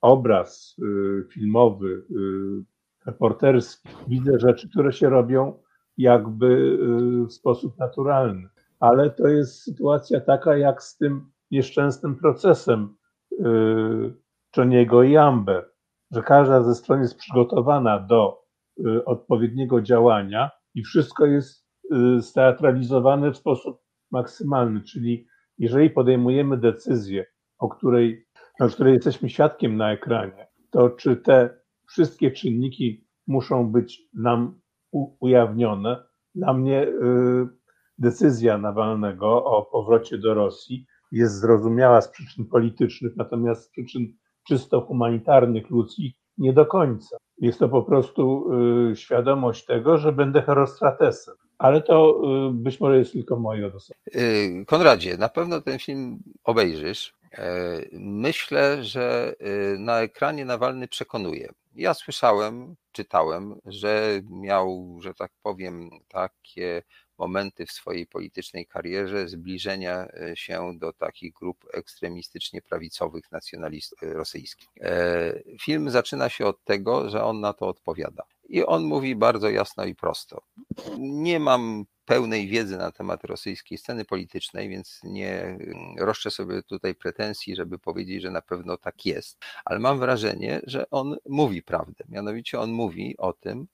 obraz filmowy, reporterski, widzę rzeczy, które się robią jakby w sposób naturalny ale to jest sytuacja taka jak z tym nieszczęsnym procesem Johniego i Amber, że każda ze stron jest przygotowana do odpowiedniego działania i wszystko jest steatralizowane w sposób maksymalny, czyli jeżeli podejmujemy decyzję, o której, o której jesteśmy świadkiem na ekranie, to czy te wszystkie czynniki muszą być nam ujawnione? Dla mnie y, decyzja Nawalnego o powrocie do Rosji jest zrozumiała z przyczyn politycznych, natomiast z przyczyn czysto humanitarnych, ludzkich nie do końca. Jest to po prostu y, świadomość tego, że będę herostratesem. Ale to y, być może jest tylko moje odosobnienie. Y, Konradzie, na pewno ten film obejrzysz. E, myślę, że na ekranie Nawalny przekonuje. Ja słyszałem, czytałem, że miał, że tak powiem, takie momenty w swojej politycznej karierze zbliżenia e, się do takich grup ekstremistycznie prawicowych nacjonalistów e, rosyjskich. E, film zaczyna się od tego, że on na to odpowiada. I on mówi bardzo jasno i prosto. Nie mam pełnej wiedzy na temat rosyjskiej sceny politycznej, więc nie mm, roszczę sobie tutaj pretensji, żeby powiedzieć, że na pewno tak jest, ale mam wrażenie, że on mówi prawdę. Mianowicie on mówi o tym,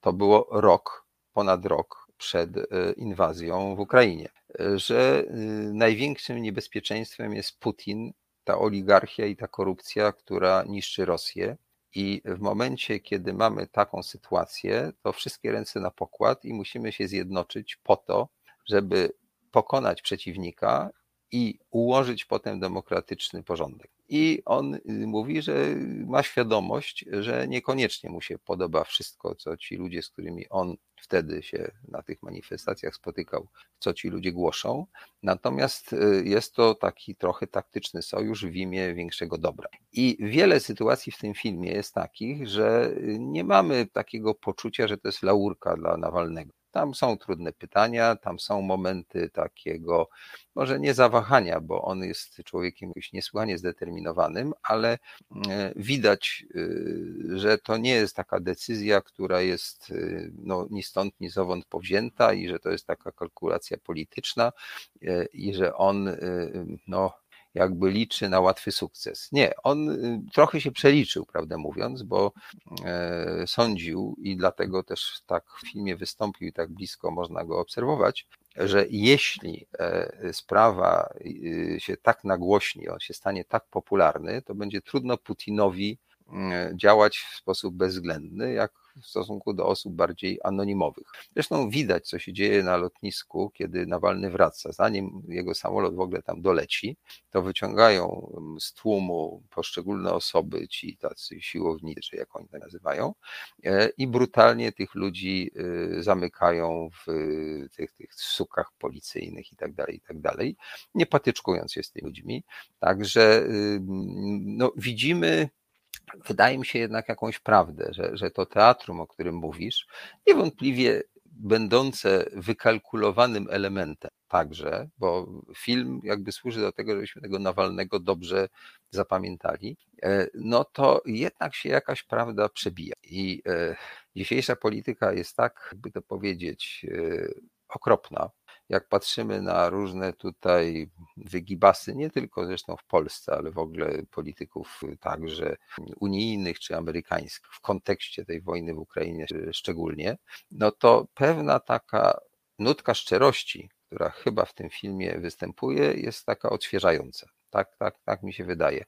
to było rok, ponad rok przed e, inwazją w Ukrainie, e, że e, największym niebezpieczeństwem jest Putin, ta oligarchia i ta korupcja, która niszczy Rosję. I w momencie, kiedy mamy taką sytuację, to wszystkie ręce na pokład i musimy się zjednoczyć po to, żeby pokonać przeciwnika i ułożyć potem demokratyczny porządek. I on y, mówi, że ma świadomość, że niekoniecznie mu się podoba wszystko, co ci ludzie, z którymi on wtedy się na tych manifestacjach spotykał, co ci ludzie głoszą. Natomiast y, jest to taki trochę taktyczny sojusz w imię większego dobra. I wiele sytuacji w tym filmie jest takich, że y, nie mamy takiego poczucia, że to jest laurka dla Nawalnego. Tam są trudne pytania, tam są momenty takiego, może nie zawahania, bo on jest człowiekiem jakoś niesłychanie zdeterminowanym, ale e, widać, e, że to nie jest taka decyzja, która jest e, no, ni stąd, ni zowąd powzięta i że to jest taka kalkulacja polityczna i że on no, jakby liczy na łatwy sukces. Nie, on y, trochę się przeliczył, prawdę mówiąc, bo e, sądził i dlatego też tak w filmie wystąpił i tak blisko można go obserwować, że jeśli e, sprawa y, się tak nagłośni, on się stanie tak popularny, to będzie trudno Putinowi mm, działać w sposób bezwzględny, jak w stosunku do osób bardziej anonimowych. Zresztą widać, co się dzieje na lotnisku, kiedy Nawalny wraca. Zanim jego samolot w ogóle tam doleci, to wyciągają mm, z tłumu poszczególne osoby, ci tacy siłownicy, jak oni to nazywają, e, i brutalnie tych ludzi e, zamykają w tych, tych sukach policyjnych i tak dalej, i tak dalej, nie patyczkując się z tymi ludźmi. Także no, widzimy wydaje mi się jednak jakąś prawdę, że, że to teatrum, o którym mówisz, niewątpliwie będące wykalkulowanym elementem także, bo film jakby służy do tego, żebyśmy tego Nawalnego dobrze zapamiętali, e, no to jednak się jakaś prawda przebija. I e, dzisiejsza polityka jest tak, jakby to powiedzieć, e, okropna, jak patrzymy na różne tutaj wygibasy, nie tylko zresztą w Polsce, ale w ogóle polityków także unijnych czy amerykańskich, w kontekście tej wojny w Ukrainie szczególnie, no to pewna taka nutka szczerości, która chyba w tym filmie występuje, jest taka odświeżająca. Tak, tak, tak mi się wydaje.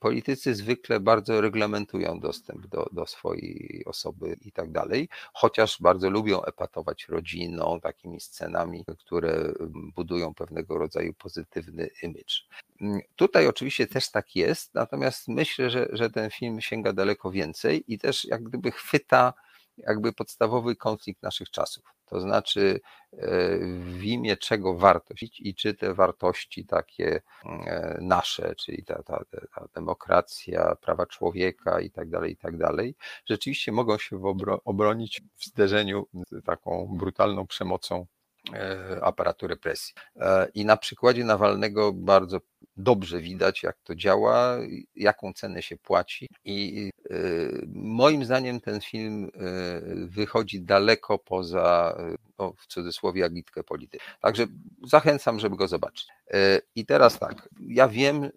Politycy zwykle bardzo reglamentują dostęp do, do swojej osoby i tak dalej, chociaż bardzo lubią epatować rodziną, takimi scenami, które budują pewnego rodzaju pozytywny image. Tutaj oczywiście też tak jest, natomiast myślę, że, że ten film sięga daleko więcej i też jak gdyby chwyta jakby podstawowy konflikt naszych czasów. To znaczy, e, w imię czego wartość i czy te wartości takie e, nasze, czyli ta, ta, ta demokracja, prawa człowieka i tak dalej, i tak dalej, rzeczywiście mogą się obronić w zderzeniu z taką brutalną przemocą e, aparatu represji. I na przykładzie Nawalnego bardzo dobrze widać, jak to działa, jaką cenę się płaci. I moim zdaniem ten film wychodzi daleko poza, no, w cudzysłowie, agitkę polityczną. Także zachęcam, żeby go zobaczyć. I teraz tak, ja wiem,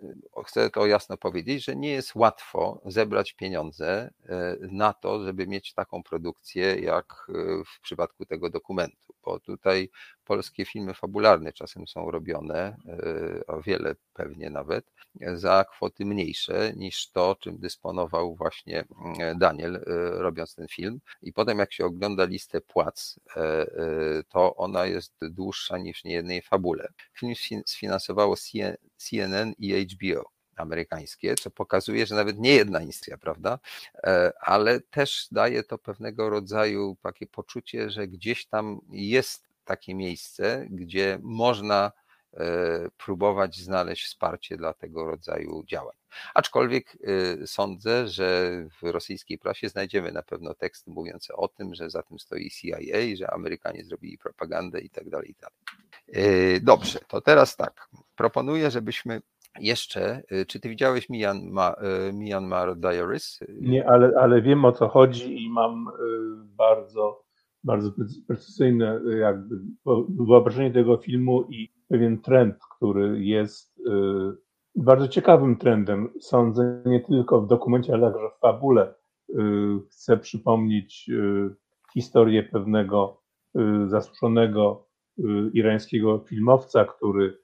chcę to jasno powiedzieć, że nie jest łatwo zebrać pieniądze na to, żeby mieć taką produkcję, jak w przypadku tego dokumentu, bo tutaj polskie filmy fabularne czasem są robione, o wiele pewnie nawet, za kwoty mniejsze niż to, czym dysponował właśnie Daniel, robiąc ten film. I potem, jak się ogląda listę płac, to ona jest dłuższa niż niejednej fabule. Film sfinansowało CNN i HBO amerykańskie, co pokazuje, że nawet nie jedna instytucja, prawda? Ale też daje to pewnego rodzaju takie poczucie, że gdzieś tam jest takie miejsce, gdzie można próbować znaleźć wsparcie dla tego rodzaju działań. Aczkolwiek sądzę, że w rosyjskiej prasie znajdziemy na pewno teksty mówiące o tym, że za tym stoi CIA, że Amerykanie zrobili propagandę i tak dalej, tak dalej. Dobrze, to teraz tak. Proponuję, żebyśmy jeszcze, czy ty widziałeś Myanmar, Myanmar Diaries? Nie, ale, ale wiem o co chodzi i mam bardzo, bardzo precyzyjne jakby wyobrażenie tego filmu i pewien trend, który jest bardzo ciekawym trendem. Sądzę nie tylko w dokumencie, ale także w fabule. Chcę przypomnieć historię pewnego zasuszonego irańskiego filmowca, który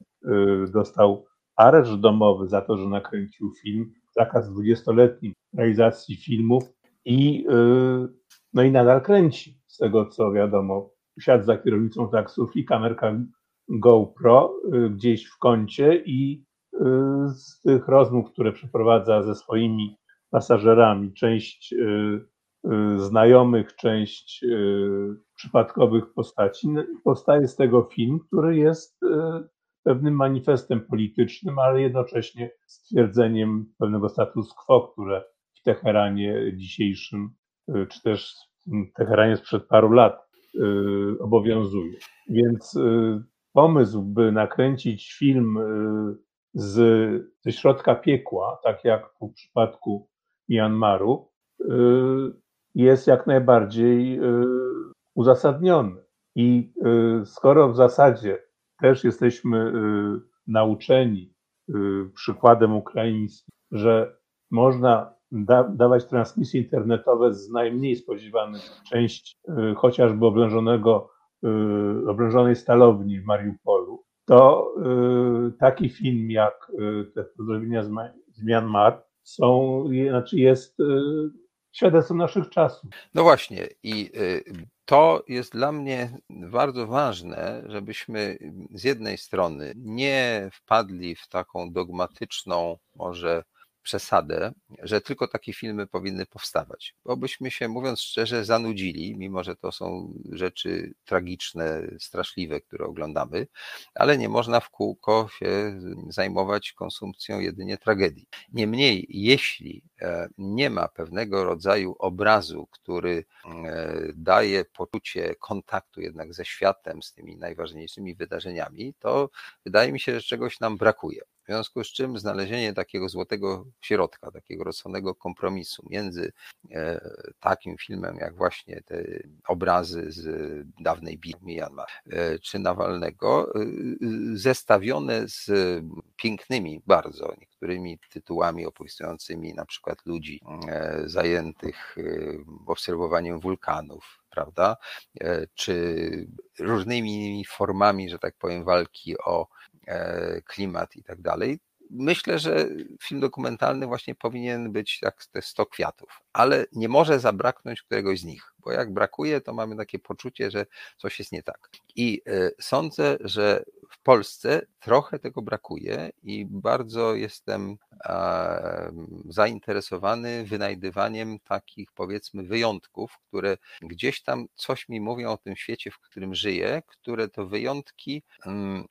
dostał areszt domowy za to, że nakręcił film, zakaz dwudziestoletni realizacji filmów i, no i nadal kręci. Z tego co wiadomo, siadł za kierownicą taksówki, kamerka GoPro gdzieś w kącie i z tych rozmów, które przeprowadza ze swoimi pasażerami, część znajomych, część przypadkowych postaci, no powstaje z tego film, który jest pewnym manifestem politycznym, ale jednocześnie stwierdzeniem pewnego status quo, które Teheranie dzisiejszym, czy też Teheranie sprzed paru lat obowiązuje. Więc pomysł, by nakręcić film z, ze środka piekła, tak jak w przypadku Myanmaru, jest jak najbardziej uzasadniony. I skoro w zasadzie też jesteśmy nauczeni przykładem ukraińskim, że można da, dawać transmisje internetowe z najmniej spodziewanych części, chociażby oblężonego, oblężonej stalowni w Mariupolu, to taki film jak te pozdrowienia z, z Myanmar są, znaczy jest świadectwem naszych czasów. No właśnie i to jest dla mnie bardzo ważne, żebyśmy z jednej strony nie wpadli w taką dogmatyczną, może przesadę, że tylko takie filmy powinny powstawać. Bo byśmy się, mówiąc szczerze, zanudzili, mimo że to są rzeczy tragiczne, straszliwe, które oglądamy, ale nie można w kółko się zajmować konsumpcją jedynie tragedii. Niemniej, jeśli e, nie ma pewnego rodzaju obrazu, który e, daje poczucie kontaktu jednak ze światem, z tymi najważniejszymi wydarzeniami, to wydaje mi się, że czegoś nam brakuje. W związku z czym znalezienie takiego złotego środka, takiego rozsądnego kompromisu między e, takim filmem, jak właśnie te obrazy z dawnej bitwy Myanmar e, czy Nawalnego, e, zestawione z pięknymi bardzo niektórymi tytułami opisującymi na przykład ludzi zajętych obserwowaniem wulkanów, prawda, czy różnymi formami, że tak powiem, walki o klimat i tak dalej. Myślę, że film dokumentalny właśnie powinien być jak te 100 kwiatów, ale nie może zabraknąć któregoś z nich, bo jak brakuje, to mamy takie poczucie, że coś jest nie tak. I e, sądzę, że w Polsce trochę tego brakuje i bardzo jestem zainteresowany wynajdywaniem takich powiedzmy wyjątków, które gdzieś tam coś mi mówią o tym świecie, w którym żyję, które to wyjątki mm,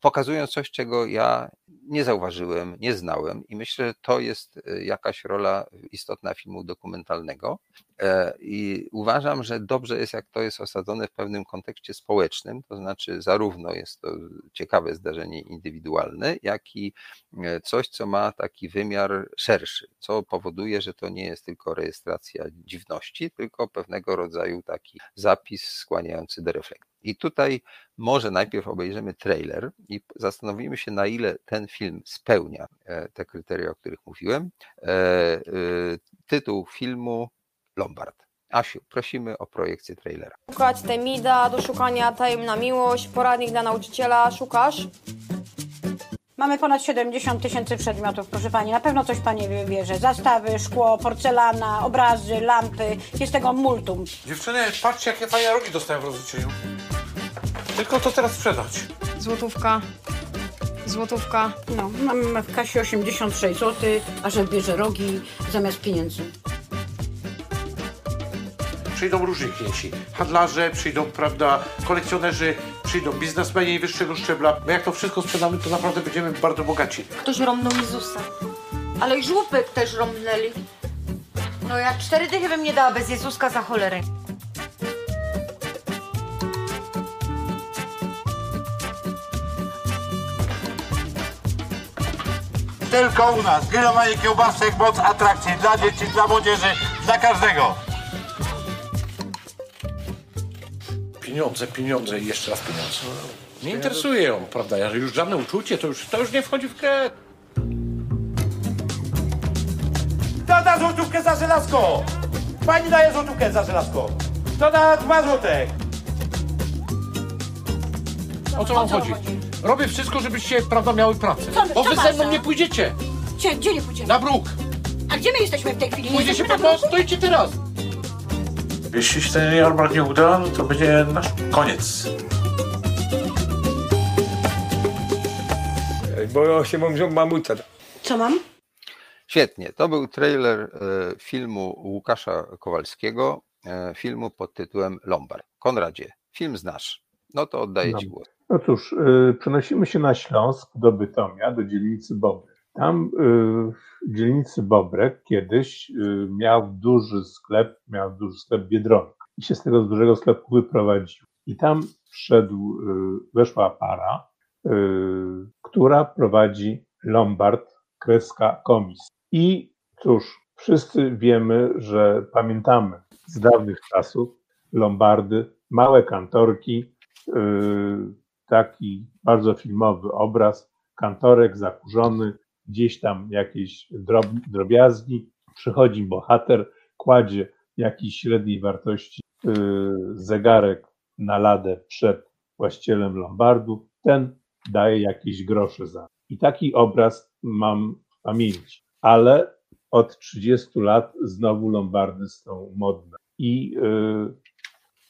pokazują coś, czego ja nie zauważyłem, nie znałem i myślę, że to jest e, jakaś rola istotna filmu dokumentalnego. E, I uważam, że dobrze jest, jak to jest osadzone w pewnym kontekście społecznym, to znaczy zarówno jest to ciekawe zdarzenie indywidualne, jak i e, coś, co ma taki wymiar szerszy, co powoduje, że to nie jest tylko rejestracja dziwności, tylko pewnego rodzaju taki zapis skłaniający do refleksji. I tutaj może najpierw obejrzymy trailer i zastanowimy się, na ile ten film spełnia e, te kryteria, o których mówiłem. Tytuł filmu Lombard. Asiu, prosimy o projekcję trailera. Szukać Temida, do szukania tajemna miłość, poradnik dla nauczyciela. Szukasz? Mamy ponad 70 tysięcy przedmiotów, proszę Pani. Na pewno coś Pani wybierze. Zastawy, szkło, porcelana, obrazy, lampy. Jest tego multum. Dziewczyny, patrzcie jakie fajne rogi dostałem w rozliczeniu. Tylko to teraz sprzedać. Złotówka. Złotówka. No, mam w kasie 86 zł, a że bierze rogi zamiast pieniędzy przyjdą różni klienci. Handlarze, przyjdą, prawda, kolekcjonerzy, przyjdą biznesmeni wyższego szczebla. My jak to wszystko sprzedamy, to naprawdę będziemy bardzo bogaci. Ktoś romnął Jezusa. Ale i żłóbek też romnęli. No jak cztery dychy bym nie dała bez Jezuska za cholerę. Tylko u nas. Grillowanie kiełbasek, moc atrakcji dla dzieci, dla młodzieży, dla każdego. Pieniądze, pieniądze i jeszcze raz pieniądze. Nie interesuje ją, prawda? Już żadne uczucie, to już, to już nie wchodzi w grę. Kto da złotówkę za żelazko? Pani daje złotówkę za żelazko. Kto da dwa złotek? O co wam chodzi? Robię wszystko, żebyście, prawda, miały pracę. Co- Bo co wy ze masz, mną a? nie pójdziecie. Gdzie, gdzie nie pójdziemy? Na bruk. A gdzie my jesteśmy w tej chwili? Nie Pójdziecie jesteśmy po na prostu, to idźcie teraz. Jeśli się ten jarmark nie uda, no to będzie nasz koniec. Bo się mówią mamuta. Co mam? Świetnie. To był trailer e, filmu Łukasza Kowalskiego, e, filmu pod tytułem Lombard. Konradzie, film znasz. No to oddaję Ci głos. No cóż, y, przenosimy się na Śląsk do Bytomia, do dzielnicy Bobrek. Tam w dzielnicy Bobrek kiedyś y, miał duży sklep, miał duży sklep Biedronka i się z tego dużego sklepu wyprowadził. I tam wszedł, weszła para, która prowadzi Lombard, kreska komis. I cóż, wszyscy wiemy, że pamiętamy z dawnych czasów Lombardy, małe kantorki, taki bardzo filmowy obraz, kantorek zakurzony, gdzieś tam jakieś drob, drobiazgi, przychodzi bohater, kładzie jakiś średniej wartości yy, zegarek na ladę przed właścicielem lombardu, ten daje jakieś grosze za. I taki obraz mam w pamięci. Ale od 30 lat znowu lombardy są modne. I yy,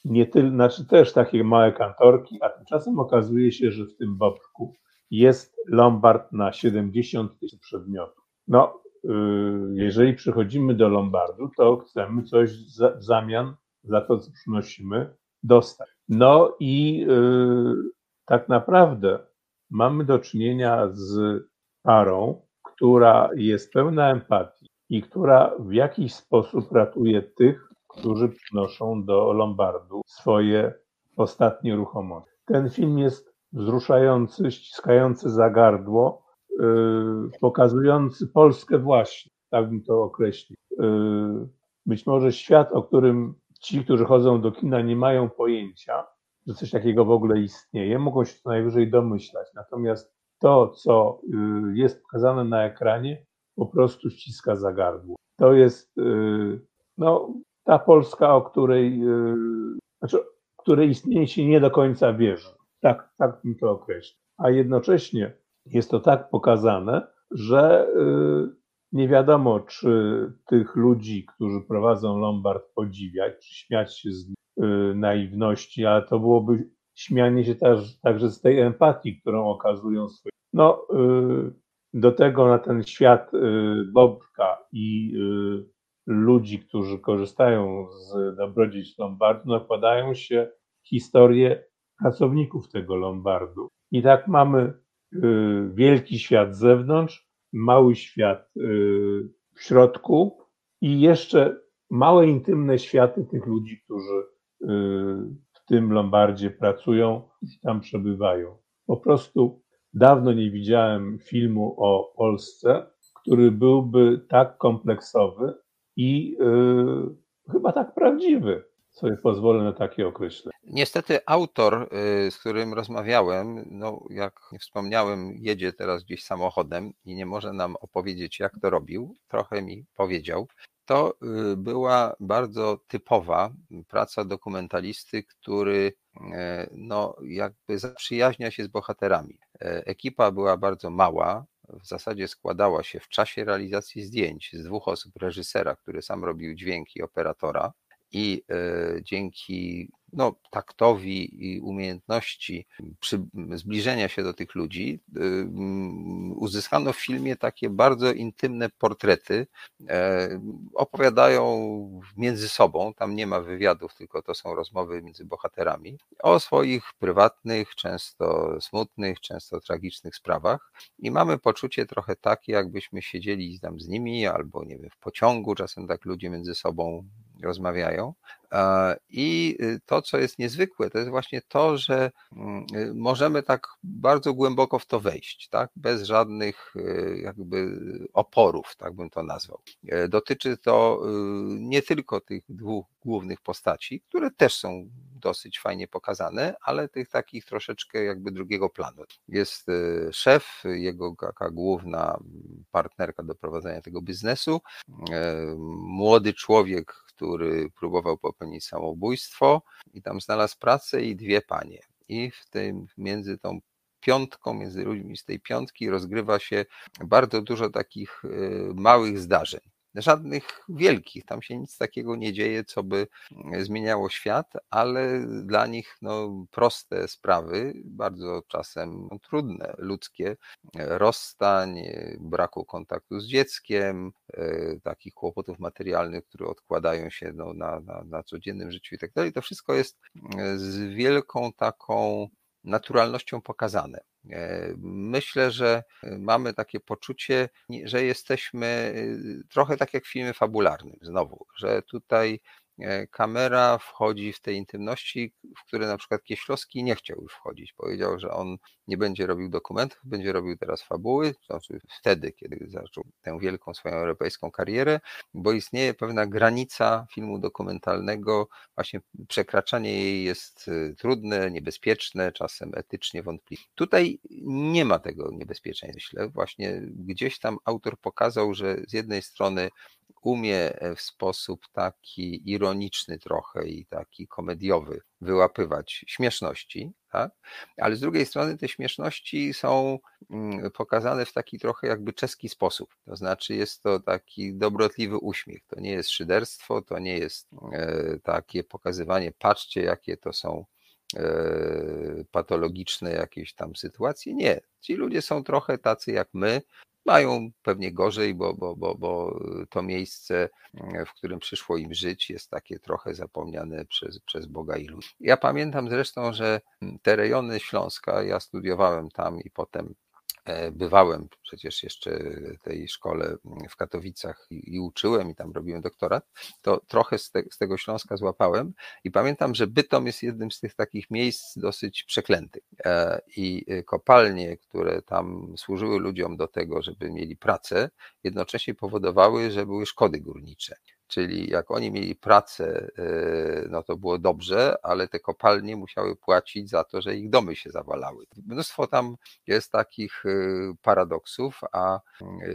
nie tyle, znaczy też takie małe kantorki, a tymczasem okazuje się, że w tym boczku jest lombard na 70 tysięcy przedmiotów. No, yy, jeżeli przychodzimy do lombardu, to chcemy coś w zamian za to, co przynosimy, dostać. No i yy, tak naprawdę mamy do czynienia z parą, która jest pełna empatii i która w jakiś sposób ratuje tych, którzy przynoszą do Lombardu swoje ostatnie ruchomości. Ten film jest wzruszający, ściskający za gardło, yy, pokazujący Polskę właśnie, tak bym to określił. Yy, być może świat, o którym ci, którzy chodzą do kina, nie mają pojęcia, że coś takiego w ogóle istnieje, mogą się co najwyżej domyślać. Natomiast to, co yy, jest pokazane na ekranie, po prostu ściska za gardło. To jest no, ta Polska, o której, znaczy, której istnienie się nie do końca wierzy. Tak, tak bym to określił. A jednocześnie jest to tak pokazane, że yy, nie wiadomo, czy tych ludzi, którzy prowadzą Lombard, podziwiać, czy śmiać się z yy, naiwności, ale to byłoby śmianie się też, także z tej empatii, którą okazują swoje. No, yy, do tego na ten świat Bobka i ludzi, którzy korzystają z dobrodziejstw Lombardu, nakładają się historie pracowników tego Lombardu. I tak mamy y, wielki świat z zewnątrz, mały świat y, w środku i jeszcze małe, intymne światy tych ludzi, którzy w tym Lombardzie pracują i tam przebywają. Po prostu dawno nie widziałem filmu o Polsce, który byłby tak kompleksowy i chyba tak prawdziwy. Sobie pozwolę na takie określenie. Niestety autor, z którym rozmawiałem, no jak wspomniałem, jedzie teraz gdzieś samochodem i nie może nam opowiedzieć, jak to robił. Trochę mi powiedział. To była bardzo typowa praca dokumentalisty, który no, jakby zaprzyjaźnia się z bohaterami. Ekipa była bardzo mała, w zasadzie składała się w czasie realizacji zdjęć z dwóch osób, reżysera, który sam robił dźwięki, operatora i dzięki no, taktowi i umiejętności przy, zbliżenia się do tych ludzi, uzyskano w filmie takie bardzo intymne portrety. Opowiadają między sobą, tam nie ma wywiadów, tylko to są rozmowy między bohaterami, o swoich prywatnych, często smutnych, często tragicznych sprawach. I mamy poczucie trochę takie, jakbyśmy siedzieli tam z nimi, albo nie wiem, w pociągu, czasem tak ludzie między sobą rozmawiają. I to, co jest niezwykłe, to jest właśnie to, że możemy tak bardzo głęboko w to wejść, tak? bez żadnych jakby oporów, tak bym to nazwał. Dotyczy to nie tylko tych dwóch głównych postaci, które też są dosyć fajnie pokazane, ale tych takich troszeczkę jakby drugiego planu. Jest szef, jego taka główna partnerka do prowadzenia tego biznesu, młody człowiek, który próbował popełnić samobójstwo i tam znalazł pracę i dwie panie. I w tym między tą piątką, między ludźmi z tej piątki rozgrywa się bardzo dużo takich małych zdarzeń żadnych wielkich, tam się nic takiego nie dzieje, co by zmieniało świat, ale dla nich no, proste sprawy, bardzo czasem no, trudne, ludzkie, rozstań, braku kontaktu z dzieckiem, takich kłopotów materialnych, które odkładają się no, na, na, na codziennym życiu i tak dalej, to wszystko jest z wielką taką naturalnością pokazane. Myślę, że mamy takie poczucie, że jesteśmy trochę tak jak w filmie fabularnym, znowu, że tutaj kamera wchodzi w te intymności, w które na przykład Kieślowski nie chciał wchodzić. Powiedział, że on nie będzie robił dokumentów, będzie robił teraz fabuły, to znaczy wtedy, kiedy zaczął tę wielką swoją europejską karierę, bo istnieje pewna granica filmu dokumentalnego, właśnie przekraczanie jej jest trudne, niebezpieczne, czasem etycznie wątpliwe. Tutaj nie ma tego niebezpieczeństwa, myślę. Właśnie gdzieś tam autor pokazał, że z jednej strony umie w sposób taki ironiczny trochę i taki komediowy wyłapywać śmieszności, tak? ale z drugiej strony te śmieszności są pokazane w taki trochę jakby czeski sposób. To znaczy jest to taki dobrotliwy uśmiech. To nie jest szyderstwo, to nie jest takie pokazywanie, patrzcie jakie to są patologiczne jakieś tam sytuacje. Nie. Ci ludzie są trochę tacy jak my, mają pewnie gorzej, bo, bo, bo, bo to miejsce, w którym przyszło im żyć, jest takie trochę zapomniane przez, przez Boga i ludzi. Ja pamiętam zresztą, że te rejony Śląska, ja studiowałem tam i potem bywałem przecież jeszcze tej szkole w Katowicach i, i, uczyłem i tam robiłem doktorat, to trochę z, te, z, tego Śląska złapałem i pamiętam, że Bytom jest jednym z tych takich miejsc dosyć przeklętych i kopalnie, które tam służyły ludziom do tego, żeby mieli pracę, jednocześnie powodowały, że były szkody górnicze. Czyli jak oni mieli pracę, no to było dobrze, ale te kopalnie musiały płacić za to, że ich domy się zawalały. Mnóstwo tam jest takich paradoksów, a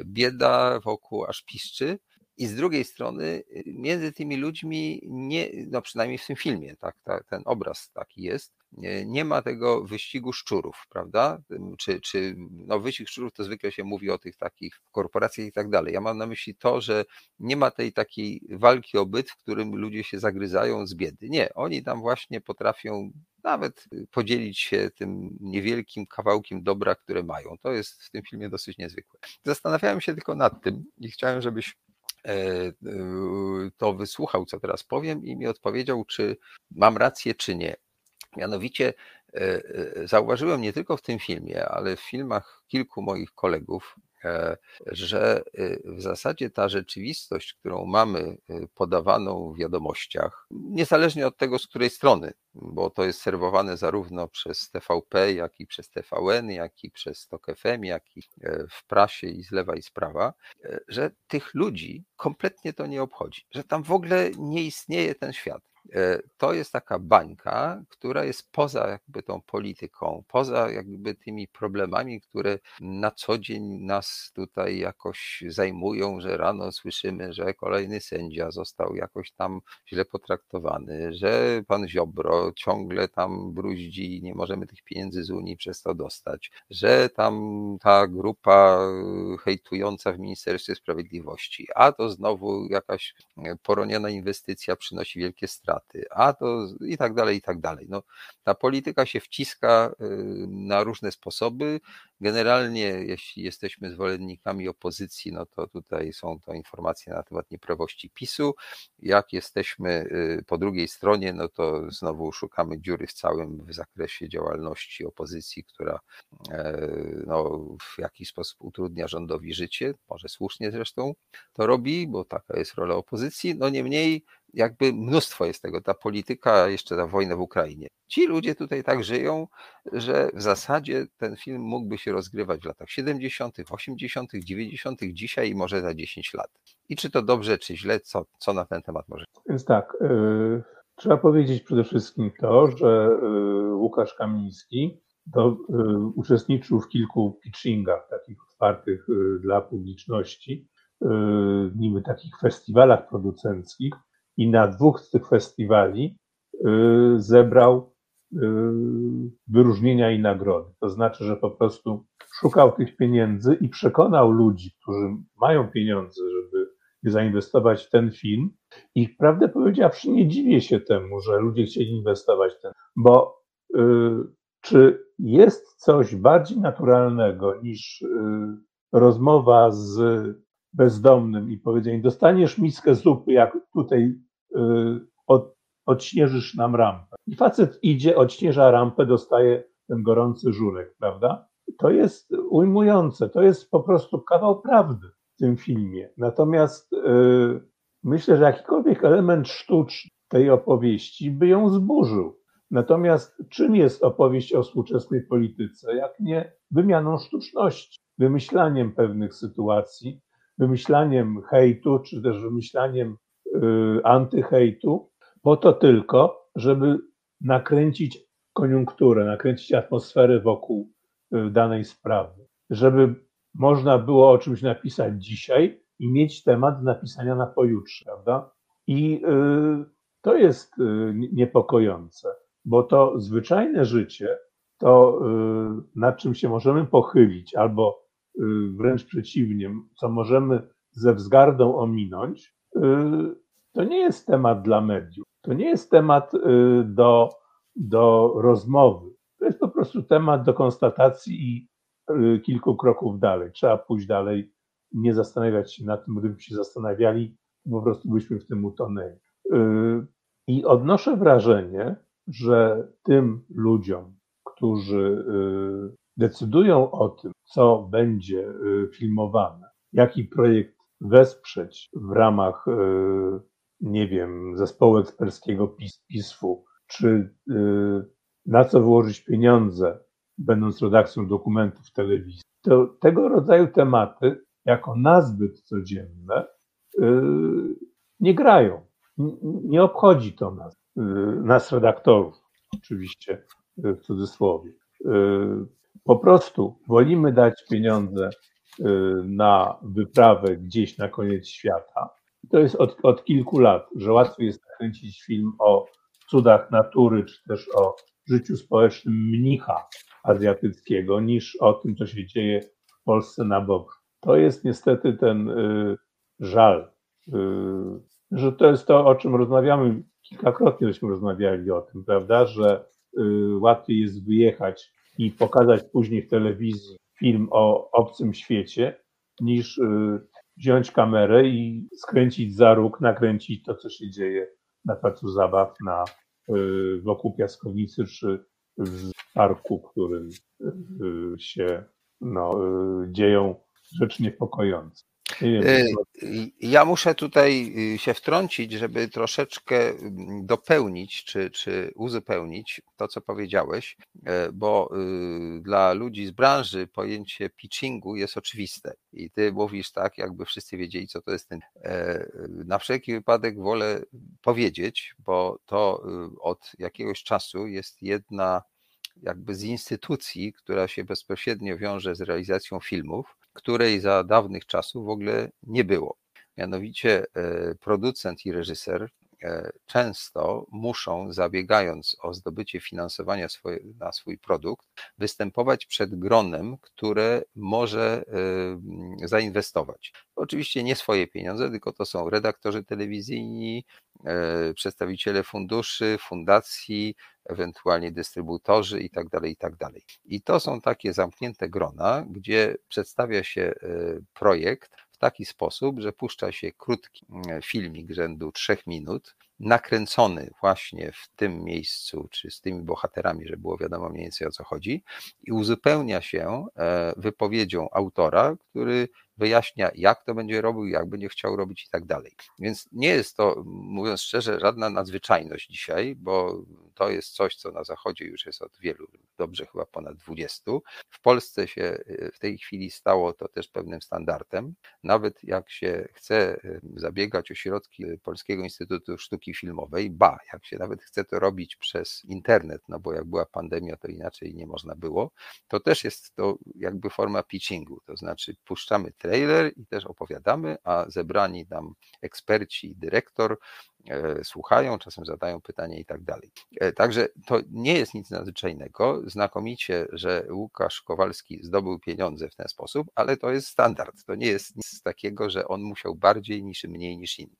bieda wokół aż piszczy. I z drugiej strony między tymi ludźmi, nie, no przynajmniej w tym filmie, tak, ten obraz taki jest, nie, ma tego wyścigu szczurów, prawda? Czy, czy no wyścig szczurów to zwykle się mówi o tych takich korporacjach i tak dalej. Ja mam na myśli to, że nie ma tej takiej walki o byt, w którym ludzie się zagryzają z biedy. Nie, oni tam właśnie potrafią nawet podzielić się tym niewielkim kawałkiem dobra, które mają. To jest w tym filmie dosyć niezwykłe. Zastanawiałem się tylko nad tym i chciałem, żebyś to wysłuchał, co teraz powiem, i mi odpowiedział, czy mam rację, czy nie. Mianowicie zauważyłem nie tylko w tym filmie, ale w filmach kilku moich kolegów, e, że w zasadzie ta rzeczywistość, którą mamy podawaną w wiadomościach, niezależnie od tego, z której strony, bo to jest serwowane zarówno przez TVP, jak i przez TVN, jak i przez TOK FM, jak i e, w prasie i z lewa i z prawa, e, że tych ludzi kompletnie to nie obchodzi, że tam w ogóle nie istnieje ten świat. E, to jest taka bańka, która jest poza jakby tą polityką, poza jakby tymi problemami, które na co dzień nas tutaj jakoś zajmują, że rano słyszymy, że kolejny sędzia został jakoś tam źle potraktowany, że pan Ziobro ciągle tam bruździ i nie możemy tych pieniędzy z Unii przez to dostać, że tam ta grupa hejtująca w Ministerstwie Sprawiedliwości, a to znowu jakaś poroniona inwestycja przynosi wielkie straty a to i tak dalej, i tak dalej. No, ta polityka się wciska y, na różne sposoby. Generalnie, jeśli jesteśmy zwolennikami opozycji, no to tutaj są to informacje na temat nieprawości PiSu. Jak jesteśmy y, po drugiej stronie, no to znowu szukamy dziury w całym w zakresie działalności opozycji, która e, no, w jakiś sposób utrudnia rządowi życie, może słusznie zresztą to robi, bo taka jest rola opozycji. No niemniej jakby mnóstwo jest tego, ta polityka, jeszcze ta wojna w Ukrainie. Ci ludzie tutaj tak żyją, że w zasadzie ten film mógłby się rozgrywać w latach 70., 80., 90., dzisiaj i może za 10 lat. I czy to dobrze, czy źle, co, co na ten temat może? Więc tak, yy, trzeba powiedzieć przede wszystkim to, że yy, Łukasz Kamiński yy, uczestniczył w kilku pitchingach takich otwartych dla publiczności, niby takich festiwalach producenckich, i na dwóch z tych festiwali y, zebrał y, wyróżnienia i nagrody. To znaczy, że po prostu szukał tych pieniędzy i przekonał ludzi, którzy mają pieniądze, żeby zainwestować w ten film. I prawdę powiedziawszy, nie dziwię się temu, że ludzie chcieli inwestować w ten, bo y, czy jest coś bardziej naturalnego niż y, rozmowa z bezdomnym i powiedzenie, dostaniesz miskę zupy, jak tutaj od, odśnieżysz nam rampę. I facet idzie, odśnieża rampę, dostaje ten gorący żurek, prawda? To jest ujmujące, to jest po prostu kawał prawdy w tym filmie. Natomiast yy, myślę, że jakikolwiek element sztuczny tej opowieści by ją zburzył. Natomiast czym jest opowieść o współczesnej polityce, jak nie wymianą sztuczności, wymyślaniem pewnych sytuacji, wymyślaniem hejtu, czy też wymyślaniem Y, antyhejtu, po to tylko, żeby nakręcić koniunkturę, nakręcić atmosferę wokół y, danej sprawy, żeby można było o czymś napisać dzisiaj i mieć temat napisania na pojutrze, prawda? I y, to jest niepokojące, bo to zwyczajne życie, to nad czym się możemy pochylić, albo wręcz przeciwnie, co możemy ze wzgardą ominąć, to nie jest temat dla mediów. To nie jest temat y, do, do rozmowy. To jest po prostu temat do konstatacji i y, kilku kroków dalej. Trzeba pójść dalej, nie zastanawiać się nad tym, gdybyśmy się zastanawiali, po prostu byśmy w tym utonęli. Y, I odnoszę wrażenie, że tym ludziom, którzy decydują o tym, co będzie filmowane, jaki projekt wesprzeć w ramach nie wiem, zespołu eksperckiego PIS, PISF-u, czy y, na co wyłożyć pieniądze, będąc redakcją dokumentów telewizji, to tego rodzaju tematy, jako nazbyt codzienne, y, nie grają. Nie obchodzi to nas, y, nas redaktorów, oczywiście w cudzysłowie. Po prostu wolimy dać pieniądze na wyprawę gdzieś na koniec świata, to jest od, od kilku lat, że łatwiej jest nakręcić film o cudach natury, czy też o życiu społecznym mnicha azjatyckiego, niż o tym, co się dzieje w Polsce na bok. To jest niestety ten y, żal, y, że to jest to, o czym rozmawiamy, kilkakrotnie żeśmy rozmawiali o tym, prawda, że y, łatwiej jest wyjechać i pokazać później w telewizji film o obcym świecie, niż y, wziąć kamerę i skręcić za róg, nakręcić to, co się dzieje na placu zabaw, na, y, wokół piaskownicy czy w parku, w którym y, się no, y, dzieją rzecz niepokojąca. Y, y, Ja muszę tutaj y, się wtrącić, żeby troszeczkę mm, dopełnić czy, czy uzupełnić to, co powiedziałeś, e, bo y, dla ludzi z branży pojęcie pitchingu jest oczywiste i ty mówisz tak, jakby wszyscy wiedzieli, co to jest ten. e, Na wszelki wypadek wolę powiedzieć, bo to y, od jakiegoś czasu jest jedna jakby z instytucji, która się bezpośrednio wiąże z realizacją filmów, której za dawnych czasów w ogóle nie było. Mianowicie e, producent i reżyser e, często muszą, zabiegając o zdobycie finansowania swoje, na swój produkt, występować przed gronem, które może e, zainwestować. Oczywiście nie swoje pieniądze, tylko to są redaktorzy telewizyjni, przedstawiciele funduszy, fundacji, ewentualnie dystrybutorzy i tak dalej, i tak dalej. I to są takie zamknięte grona, gdzie przedstawia się e, projekt w taki sposób, że puszcza się krótki mm, filmik rzędu trzech minut, nakręcony właśnie w tym miejscu, czy z tymi bohaterami, żeby było wiadomo mniej więcej o co chodzi, i uzupełnia się e, wypowiedzią autora, który wyjaśnia, jak to będzie robił, jak będzie chciał robić i tak dalej. Więc nie jest to, mówiąc szczerze, żadna nadzwyczajność dzisiaj, bo to jest coś, co na Zachodzie już jest od wielu, dobrze chyba ponad 20. W Polsce się e, w tej chwili stało to też pewnym standardem. Nawet jak się chce e, zabiegać o środki Polskiego Instytutu Sztuki Filmowej, ba, jak się nawet chce to robić przez internet, no bo jak była pandemia, to inaczej nie można było, to też jest to jakby forma pitchingu, to znaczy puszczamy trailer i też opowiadamy, a zebrani tam eksperci, dyrektor słuchają, czasem zadają pytania i tak dalej. E, Także to nie jest nic nadzwyczajnego. Znakomicie, że Łukasz Kowalski zdobył pieniądze w ten sposób, ale to jest standard. To nie jest nic takiego, że on musiał bardziej niż mniej niż inni.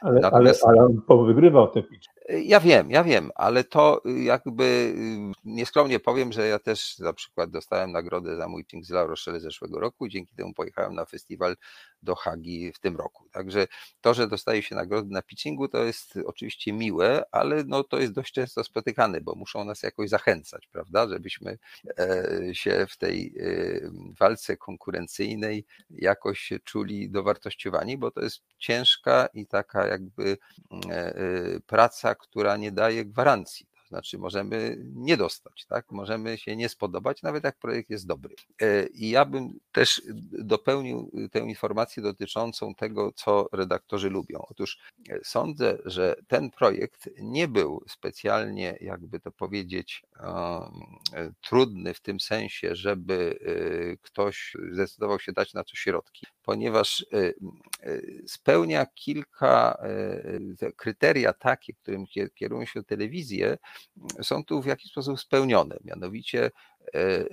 Ale, ale, Natomiast- ale on powygrywał te pitch. Ja wiem, ja wiem, ale to y, jakby y, nieskromnie powiem, że ja też na przykład dostałem nagrodę za mój Pink z La Rochelle zeszłego roku i dzięki temu pojechałem na festiwal do Hagi w tym roku. Także to, że dostaje się nagrody na pitchingu, to jest oczywiście miłe, ale no to jest dość często spotykane, bo muszą nas jakoś zachęcać, prawda, żebyśmy e, się w tej e, walce konkurencyjnej jakoś czuli dowartościowani, bo to jest ciężka i taka jakby e, e, praca, która nie daje gwarancji. To znaczy, możemy nie dostać, tak? Możemy się nie spodobać, nawet jak projekt jest dobry. E, I ja bym też dopełnił tę informację dotyczącą tego, co redaktorzy lubią. Otóż e, sądzę, że ten projekt nie był specjalnie, jakby to powiedzieć, e, trudny w tym sensie, żeby e, ktoś zdecydował się dać na to środki, ponieważ e, e, spełnia kilka te kryteria takie, którym kie- kierują się telewizje, są tu w jakiś sposób spełnione. Mianowicie e, e,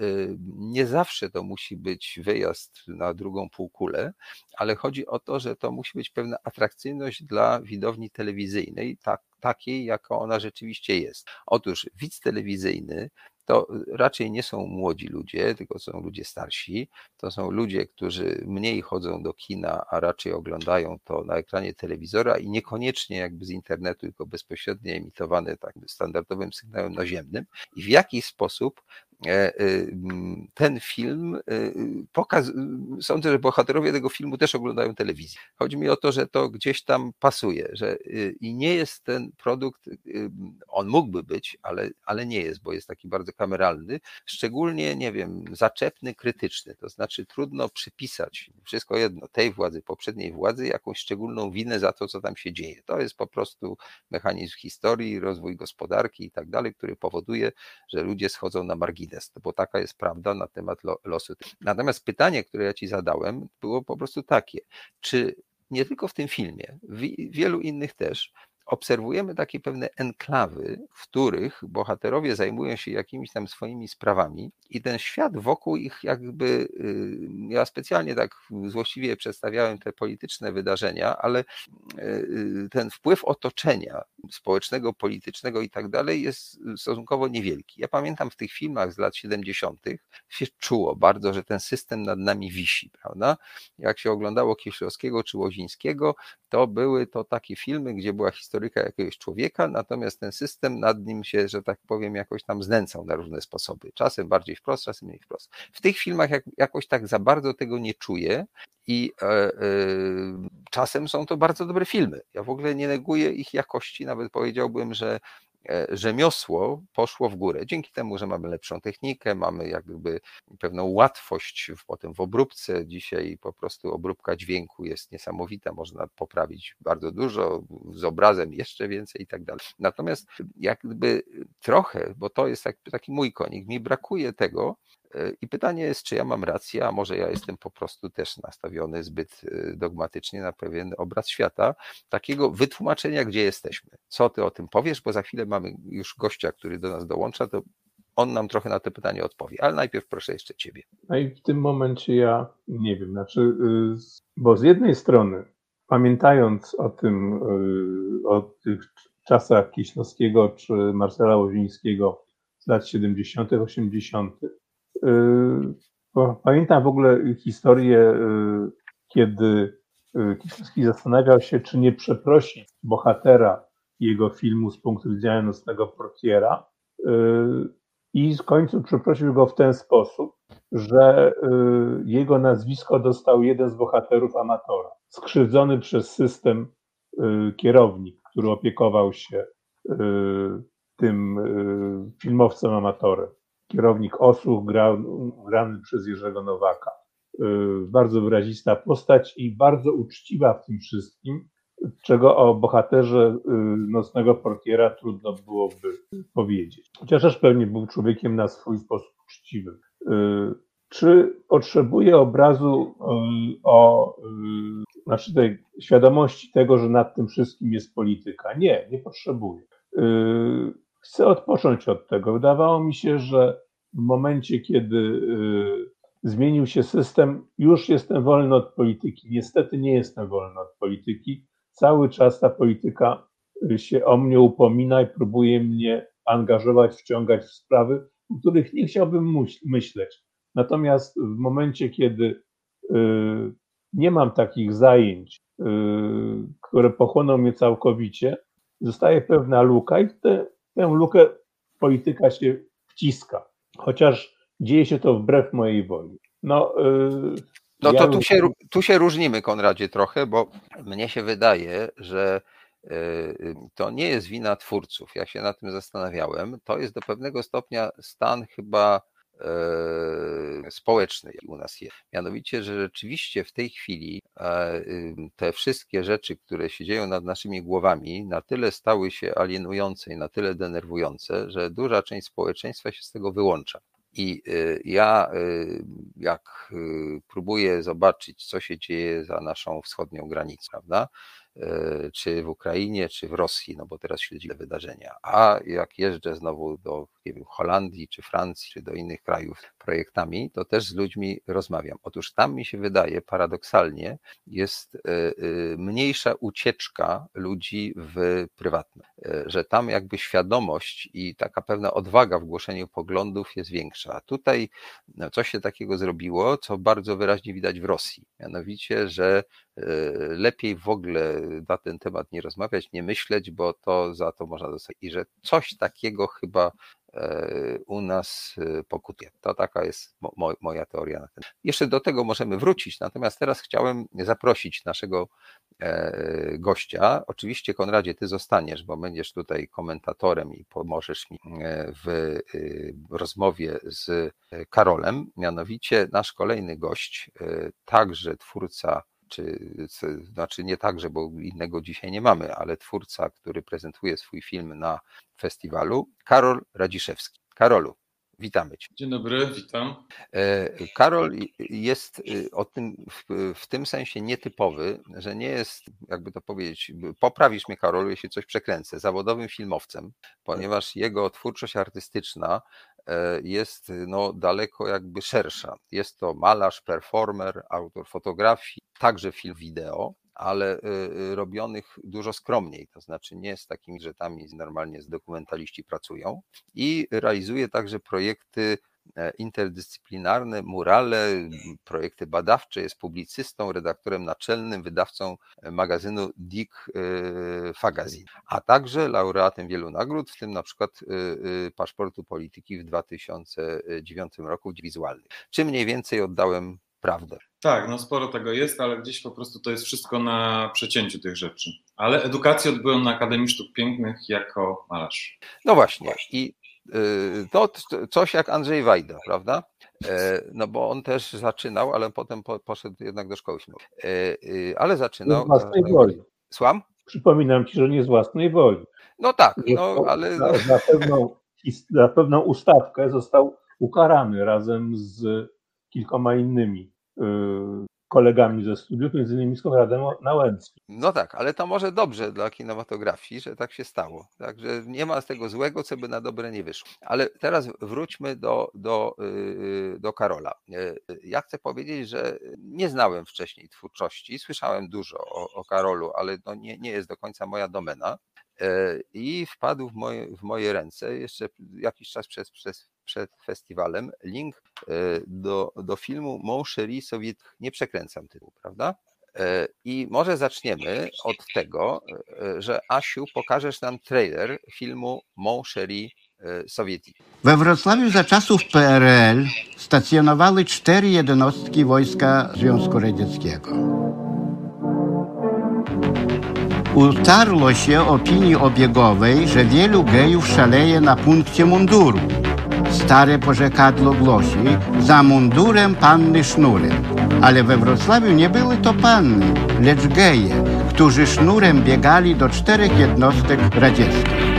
nie zawsze to musi być wyjazd na drugą półkulę, ale chodzi o to, że to musi być pewna atrakcyjność dla widowni telewizyjnej, tak, takiej, jaka ona rzeczywiście jest. Otóż widz telewizyjny to raczej nie są młodzi ludzie, tylko są ludzie starsi. To są ludzie, którzy mniej chodzą do kina, a raczej oglądają to na ekranie telewizora i niekoniecznie jakby z internetu, tylko bezpośrednio emitowane tak standardowym sygnałem naziemnym. I w jaki sposób ten film e, pokaz... Sądzę, że bohaterowie tego filmu też oglądają telewizję. Chodzi mi o to, że to gdzieś tam pasuje, że i nie jest ten produkt, on mógłby być, ale, ale nie jest, bo jest taki bardzo kameralny, szczególnie, nie wiem, zaczepny, krytyczny. To znaczy trudno przypisać wszystko jedno tej władzy, poprzedniej władzy, jakąś szczególną winę za to, co tam się dzieje. To jest po prostu mechanizm historii, rozwój gospodarki i tak dalej, który powoduje, że ludzie schodzą na margines, no bo taka jest prawda na temat lo- losu. Natomiast pytanie, które ja ci zadałem, było po prostu takie, czy nie tylko w tym filmie, w wi- wielu innych też, obserwujemy takie pewne enklawy, w których bohaterowie zajmują się jakimiś tam swoimi sprawami i ten świat wokół ich jakby, y, ja specjalnie tak złośliwie przedstawiałem te polityczne wydarzenia, ale y, ten wpływ otoczenia społecznego, politycznego i tak dalej jest stosunkowo niewielki. Ja pamiętam w tych filmach z lat 70. się czuło bardzo, że ten system nad nami wisi, prawda? Jak się oglądało Kieślowskiego czy Łozińskiego, to były to takie filmy, gdzie była historyka jakiegoś człowieka, natomiast ten system nad nim się, że tak powiem, jakoś tam znęcał na różne sposoby. Czasem bardziej wprost, czasem mniej wprost. W tych filmach jak, jakoś tak za bardzo tego nie czuję i e, e, czasem są to bardzo dobre filmy. Ja w ogóle nie neguję ich jakości, nawet powiedziałbym, że rzemiosło poszło w górę. Dzięki temu, że mamy lepszą technikę, mamy jakby pewną łatwość potem w obróbce. Dzisiaj po prostu obróbka dźwięku jest niesamowita, można poprawić bardzo dużo, z obrazem jeszcze więcej i tak dalej. Natomiast jakby trochę, bo to jest taki mój konik, mi brakuje tego, E, I pytanie jest, czy ja mam rację, a może ja jestem po prostu też nastawiony zbyt e, dogmatycznie na pewien obraz świata, takiego wytłumaczenia, gdzie jesteśmy. Co ty o tym powiesz, bo za chwilę mamy już gościa, który do nas dołącza, to on nam trochę na to pytanie odpowie, ale najpierw proszę jeszcze ciebie. No i w tym momencie ja nie wiem, znaczy, y, bo z jednej strony, pamiętając o tym, y, o tych czasach Kiśnowskiego czy Marcela Łozińskiego z lat 70., 80., Pamiętam w ogóle historię, y, kiedy y, Kieślowski zastanawiał się, czy nie przeprosić bohatera jego filmu z punktu widzenia nocnego portiera y, i w końcu przeprosił go w ten sposób, że jego nazwisko dostał jeden z bohaterów amatora, skrzywdzony przez system kierownik, który opiekował się tym filmowcem amatorem kierownik Osłuch gra, grany przez Jerzego Nowaka. Y, bardzo wyrazista postać i bardzo uczciwa w tym wszystkim, czego o bohaterze y, Nocnego Portiera trudno byłoby powiedzieć. Chociaż też pewnie był człowiekiem na swój sposób uczciwym. Y, czy potrzebuje obrazu o znaczy tej świadomości tego, że nad tym wszystkim jest polityka? Nie, nie potrzebuje chcę odpocząć od tego. Wydawało mi się, że w momencie, kiedy y, zmienił się system, już jestem wolny od polityki. Niestety nie jestem wolny od polityki. Cały czas ta polityka y, się o mnie upomina i próbuje mnie angażować, wciągać w sprawy, o których nie chciałbym myśleć. Natomiast w momencie, kiedy y, nie mam takich zajęć, które pochłoną mnie całkowicie, zostaje pewna luka i te, tę lukę polityka się wciska, chociaż dzieje się to wbrew mojej woli. No, yy, no to ja tu, się, tu się różnimy, Konradzie, trochę, bo mnie się wydaje, że yy, to nie jest wina twórców. Ja się na tym zastanawiałem. To jest do pewnego stopnia stan chyba E, społeczny u nas jest. Mianowicie, że rzeczywiście w tej chwili e, te wszystkie rzeczy, które się dzieją nad naszymi głowami, na tyle stały się alienujące i na tyle denerwujące, że duża część społeczeństwa się z tego wyłącza. I e, ja, jak próbuję zobaczyć, co się dzieje za naszą wschodnią granicą, prawda? E, czy w Ukrainie, czy w Rosji, no bo teraz śledzi te wydarzenia. A jak jeżdżę znowu do nie wiem, Holandii, czy Francji, czy do innych krajów projektami, to też z ludźmi rozmawiam. Otóż tam mi się wydaje, paradoksalnie, jest e, e, mniejsza ucieczka ludzi w prywatne, że tam jakby świadomość i taka pewna odwaga w głoszeniu poglądów jest większa. A tutaj no, coś się takiego zrobiło, co bardzo wyraźnie widać w Rosji. Mianowicie, że lepiej w ogóle na ten temat nie rozmawiać, nie myśleć, bo to za to można dostać. I że coś takiego chyba e, u nas e, pokutuje. To taka jest mo moja teoria na ten. Jeszcze do tego możemy wrócić, natomiast teraz chciałem zaprosić naszego e, gościa. Oczywiście, Konradzie, ty zostaniesz, bo będziesz tutaj komentatorem i pomożesz mi w rozmowie z Karolem. Mianowicie nasz kolejny gość, także twórca czy znaczy nie także, bo innego dzisiaj nie mamy, ale twórca, który prezentuje swój film na festiwalu, Karol Radziszewski. Karolu, witamy Cię. Dzień dobry, witam. E, Karol jest y, o tym, w, tym sensie nietypowy, że nie jest, jakby to powiedzieć, poprawisz mnie Karolu, jeśli coś przekręcę, zawodowym filmowcem, ponieważ jego twórczość artystyczna jest no, daleko jakby szersza. Jest to malarz, performer, autor fotografii, także film wideo ale robionych dużo skromniej, to znaczy nie z takimi rzeczami normalnie z dokumentaliści pracują i realizuje także projekty E, interdyscyplinarne, murale, projekty badawcze, jest publicystą, redaktorem naczelnym, wydawcą e, magazynu Dick e, Fagazine, a także laureatem wielu nagród, w tym na przykład paszportu polityki w 2009 roku wizualnych. Czy mniej więcej oddałem prawdę? Tak, no sporo tego jest, ale gdzieś po prostu to jest wszystko na przecięciu tych rzeczy. Ale edukację odbyłem na Akademii Sztuk Pięknych jako malarz. No właśnie i to coś jak Andrzej Wajda, prawda? E, no bo on też zaczynał, ale potem poszedł jednak do szkoły śmiałej. E, y, ale zaczynał. Z własnej woli. Słucham? Przypominam ci, że nie z własnej woli. No tak, no ale. Za, za, pewną, za pewną ustawkę został ukarany razem z kilkoma innymi y, kolegami ze studiów, między innymi z Konradem Nałęckim. No tak, ale to może dobrze dla kinematografii, że tak się stało. Także nie ma z tego złego, co by na dobre nie wyszło. Ale teraz wróćmy do, do, yy, do Karola. Yy, ja chcę powiedzieć, że nie znałem wcześniej twórczości, słyszałem dużo o, o Karolu, ale no nie, nie jest do końca moja domena. Yy, I wpadł w moje, w moje ręce jeszcze jakiś czas przed, przed, przed festiwalem link e, do, do filmu Mon Chéri nie przekręcam tytułu, prawda? E, I może zaczniemy od tego, e, że Asiu, pokażesz nam trailer filmu Mon Chéri Sowieti. We Wrocławiu za czasów PRL stacjonowały cztery jednostki wojska Związku Radzieckiego. Utarło się opinii obiegowej, że wielu gejów szaleje na punkcie munduru. Stare porzekadło głosi, za mundurem panny sznurem. Ale we Wrocławiu nie były to panny, lecz geje, którzy sznurem biegali do czterech jednostek radzieckich.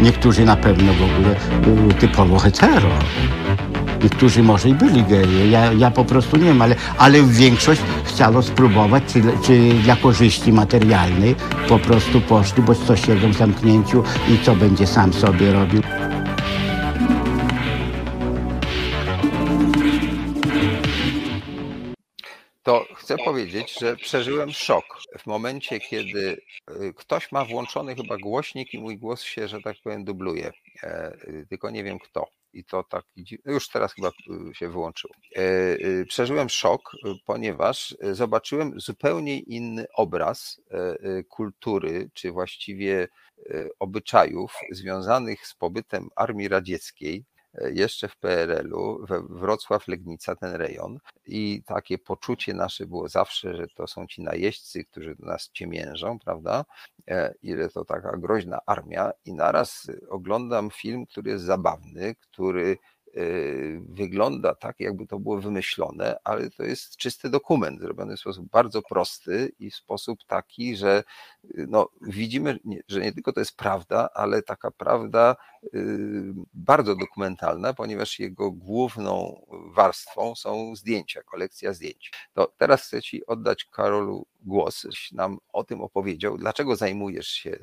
Niektórzy na pewno w ogóle typowo hetero. Niektórzy może i byli geje, ja, ja po prostu nie wiem, ale, ale większość chciało spróbować, czy, czy dla korzyści materialnej po prostu poszli, bo co siedzą w zamknięciu i co będzie sam sobie robił. to chcę powiedzieć, że przeżyłem szok w momencie, kiedy y, ktoś ma włączony chyba głośnik i mój głos się, że tak powiem, dubluje. E, y, tylko nie wiem kto i to tak, już teraz chyba y, się wyłączył. E, przeżyłem szok, ponieważ zobaczyłem zupełnie inny obraz e, kultury, czy właściwie obyczajów związanych z pobytem Armii Radzieckiej jeszcze w PRL-u, Wrocław, Legnica, ten rejon. I takie poczucie nasze było zawsze, że to są ci najeźdźcy, którzy nas ciemiężą, prawda? I że to taka groźna armia. I naraz oglądam film, który jest zabawny, który wygląda tak, jakby to było wymyślone, ale to jest czysty dokument, zrobiony w sposób bardzo prosty i w sposób taki, że y, no, widzimy, że nie tylko to jest prawda, ale taka prawda y, bardzo dokumentalna, ponieważ jego główną warstwą są zdjęcia, kolekcja zdjęć. To teraz chcę Ci oddać Karolu głos, nam o tym opowiedział, dlaczego zajmujesz się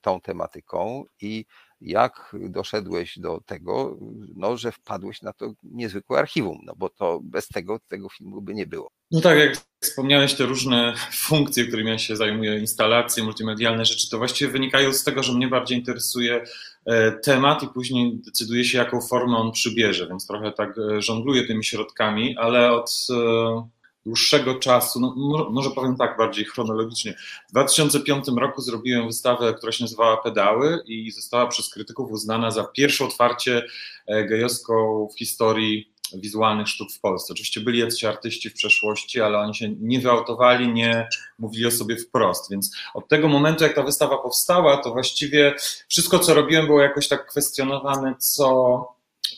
tą tematyką i jak doszedłeś do tego, no, że wpadłeś na to niezwykłe archiwum, no bo to bez tego tego filmu by nie było. No tak, jak wspomniałeś, te różne funkcje, którymi ja się zajmuję, instalacje, multimedialne rzeczy, to właściwie wynikają z tego, że mnie bardziej interesuje e, temat i później decyduje się, jaką formę on przybierze, więc trochę tak e, żongluję tymi środkami, ale od e, dłuższego czasu, no, może powiem tak bardziej chronologicznie. W 2005 roku zrobiłem wystawę, która się nazywała Pedały i została przez krytyków uznana za pierwsze otwarcie e, gejowską w historii wizualnych sztuk w Polsce. Oczywiście byli jacyś artyści w przeszłości, ale oni się nie wyautowali, nie mówili o sobie wprost, więc od tego momentu, jak ta wystawa powstała, to właściwie wszystko, co robiłem, było jakoś tak kwestionowane, co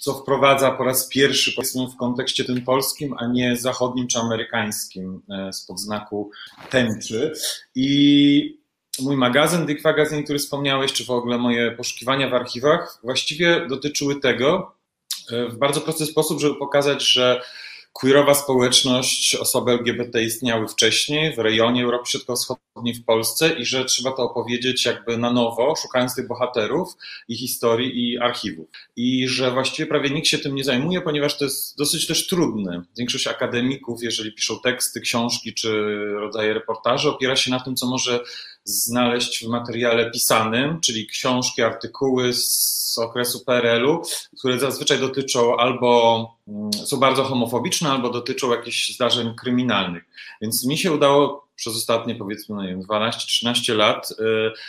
co wprowadza po raz pierwszy powiedzmy w kontekście tym polskim, a nie zachodnim czy amerykańskim e, spod znaku tęczy. I mój magazyn, Dick Magazine, który wspomniałeś, czy w ogóle moje poszukiwania w archiwach, właściwie dotyczyły tego e, w bardzo prosty sposób, żeby pokazać, że queerowa społeczność, osoby LGBT istniały wcześniej w rejonie Europy Środkowo-Wschodniej w Polsce i że trzeba to opowiedzieć jakby na nowo, szukając tych bohaterów i historii i archiwów. I że właściwie prawie nikt się tym nie zajmuje, ponieważ to jest dosyć też trudne. Większość akademików, jeżeli piszą teksty, książki czy rodzaje reportaży, opiera się na tym, co może znaleźć w materiale pisanym, czyli książki, artykuły z okresu PRL-u, które zazwyczaj dotyczą albo mm, są bardzo homofobiczne, albo dotyczą jakichś zdarzeń kryminalnych. Więc mi się udało przez ostatnie powiedzmy no nie wiem, 12-13 lat y,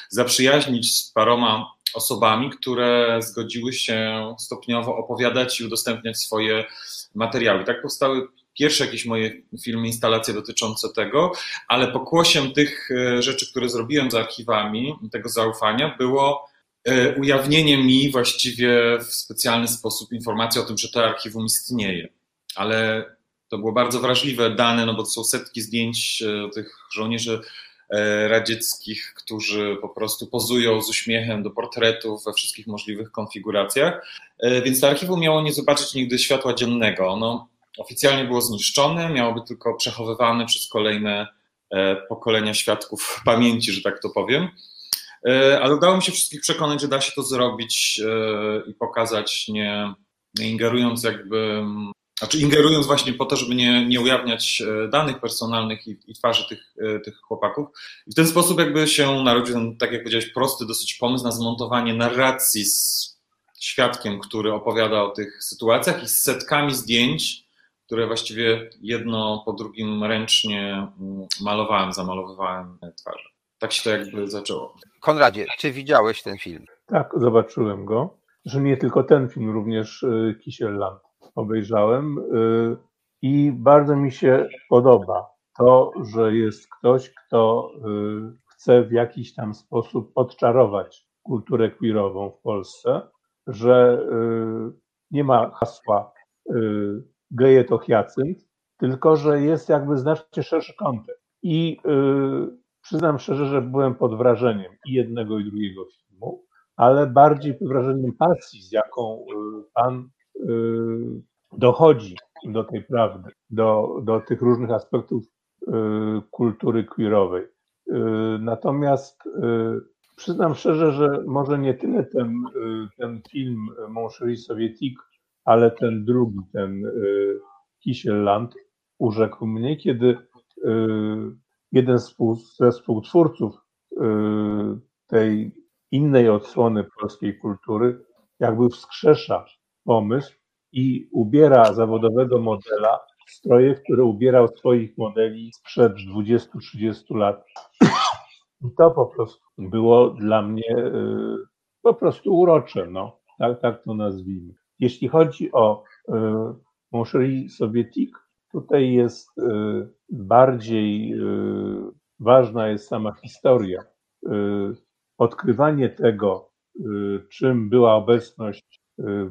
zaprzyjaźnić z paroma osobami, które zgodziły się stopniowo opowiadać i udostępniać swoje materiały. Tak powstały pierwsze jakieś moje filmy, instalacje dotyczące tego, ale pokłosiem tych e, rzeczy, które zrobiłem z archiwami, tego zaufania, było e, ujawnienie mi właściwie w specjalny sposób informacji o tym, że to archiwum istnieje. Ale to było bardzo wrażliwe dane, no bo to są setki zdjęć e, tych żołnierzy radzieckich, którzy po prostu pozują z uśmiechem do portretów we wszystkich możliwych konfiguracjach. Więc to archiwum miało nie zobaczyć nigdy światła dziennego. Ono oficjalnie było zniszczone, miało być tylko przechowywane przez kolejne e, pokolenia świadków pamięci, że tak to powiem. E, ale udało mi się wszystkich przekonać, że da się to zrobić e, i pokazać, nie, nie ingerując jakby, znaczy ingerując właśnie po to, żeby nie, nie ujawniać danych personalnych i, i twarzy tych, tych chłopaków. I w ten sposób jakby się narodził ten, tak jak powiedziałeś, prosty dosyć pomysł na zmontowanie narracji z świadkiem, który opowiada o tych sytuacjach i z setkami zdjęć, które właściwie jedno po drugim ręcznie mm, malowałem, zamalowywałem twarze. Tak się to jakby zaczęło. Konradzie, czy widziałeś ten film? Tak, zobaczyłem go. Że nie tylko ten film, również y, Kisielland obejrzałem y, i bardzo mi się podoba to, że jest ktoś, kto y, chce w jakiś tam sposób odczarować kulturę queerową w Polsce, że nie ma hasła geje to Hyacynt, tylko że jest jakby znacznie szerszy kontekst. I yy, przyznam szczerze, że byłem pod wrażeniem i jednego, i drugiego filmu, ale bardziej pod wrażeniem pasji, z jaką yy, pan yy, dochodzi do tej prawdy, do, do tych różnych aspektów yy, kultury queerowej. Yy, natomiast yy, przyznam szczerze, że może nie tyle ten, ten film Mon Chéri ale ten drugi, ten y, Kisielland urzekł mnie, kiedy y, jeden ze współtwórców y, tej innej odsłony polskiej kultury jakby wskrzesza pomysł i ubiera zawodowego modela w stroje, które ubierał swoich modeli sprzed 20-30 lat. I to po prostu było dla mnie po prostu urocze, no. Tak, tak to nazwijmy. Jeśli chodzi o e, Moncherie Soviétique, tutaj jest e, bardziej e, ważna jest sama historia. Odkrywanie tego, czym była obecność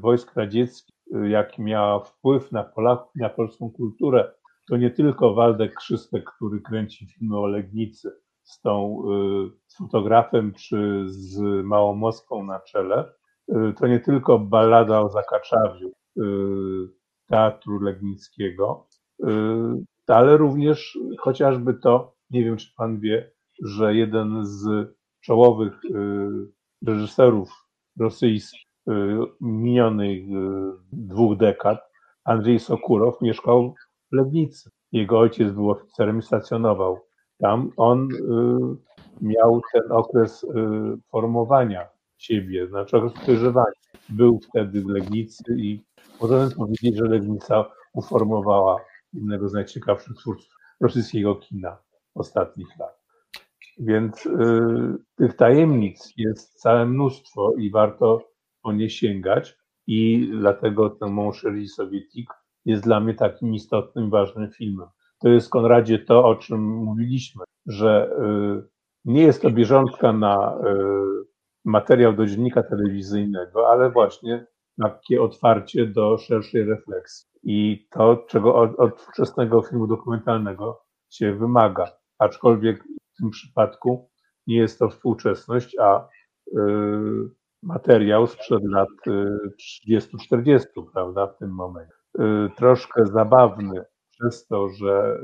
wojsk radzieckich, jaki miała wpływ na Polaków, na polską kulturę, to nie tylko Waldek Krzystek, który kręci filmy o Legnicy z tą z fotografem czy z Małą Moskwą na czele, to nie tylko ballada o Zakaczawiu y, Teatru Legnickiego, y, ale również chociażby to, nie wiem czy pan wie, że jeden z czołowych reżyserów rosyjskich minionych dwóch dekad, Andrzej Sokurow, mieszkał w Legnicy. Jego ojciec był oficerem i stacjonował tam. On miał ten okres formowania siebie, znaczy rozkrzyżowania. Był wtedy w Legnicy i możemy powiedzieć, że Legnica uformowała jednego z najciekawszych twórców rosyjskiego kina ostatnich lat. Więc y, tych tajemnic jest całe mnóstwo i warto po nie sięgać i dlatego ten Mon Chéri Soviétique jest dla mnie takim istotnym, ważnym filmem. To jest Konradzie to, o czym mówiliśmy, że y, nie jest to bieżątka na y, materiał do dziennika telewizyjnego, ale właśnie takie otwarcie do szerszej refleksji. I to, czego od, od wczesnego filmu dokumentalnego się wymaga. Aczkolwiek w tym przypadku nie jest to współczesność, a y, materiał sprzed lat y, 30-40, prawda, w tym momencie. troszkę zabawny przez to, że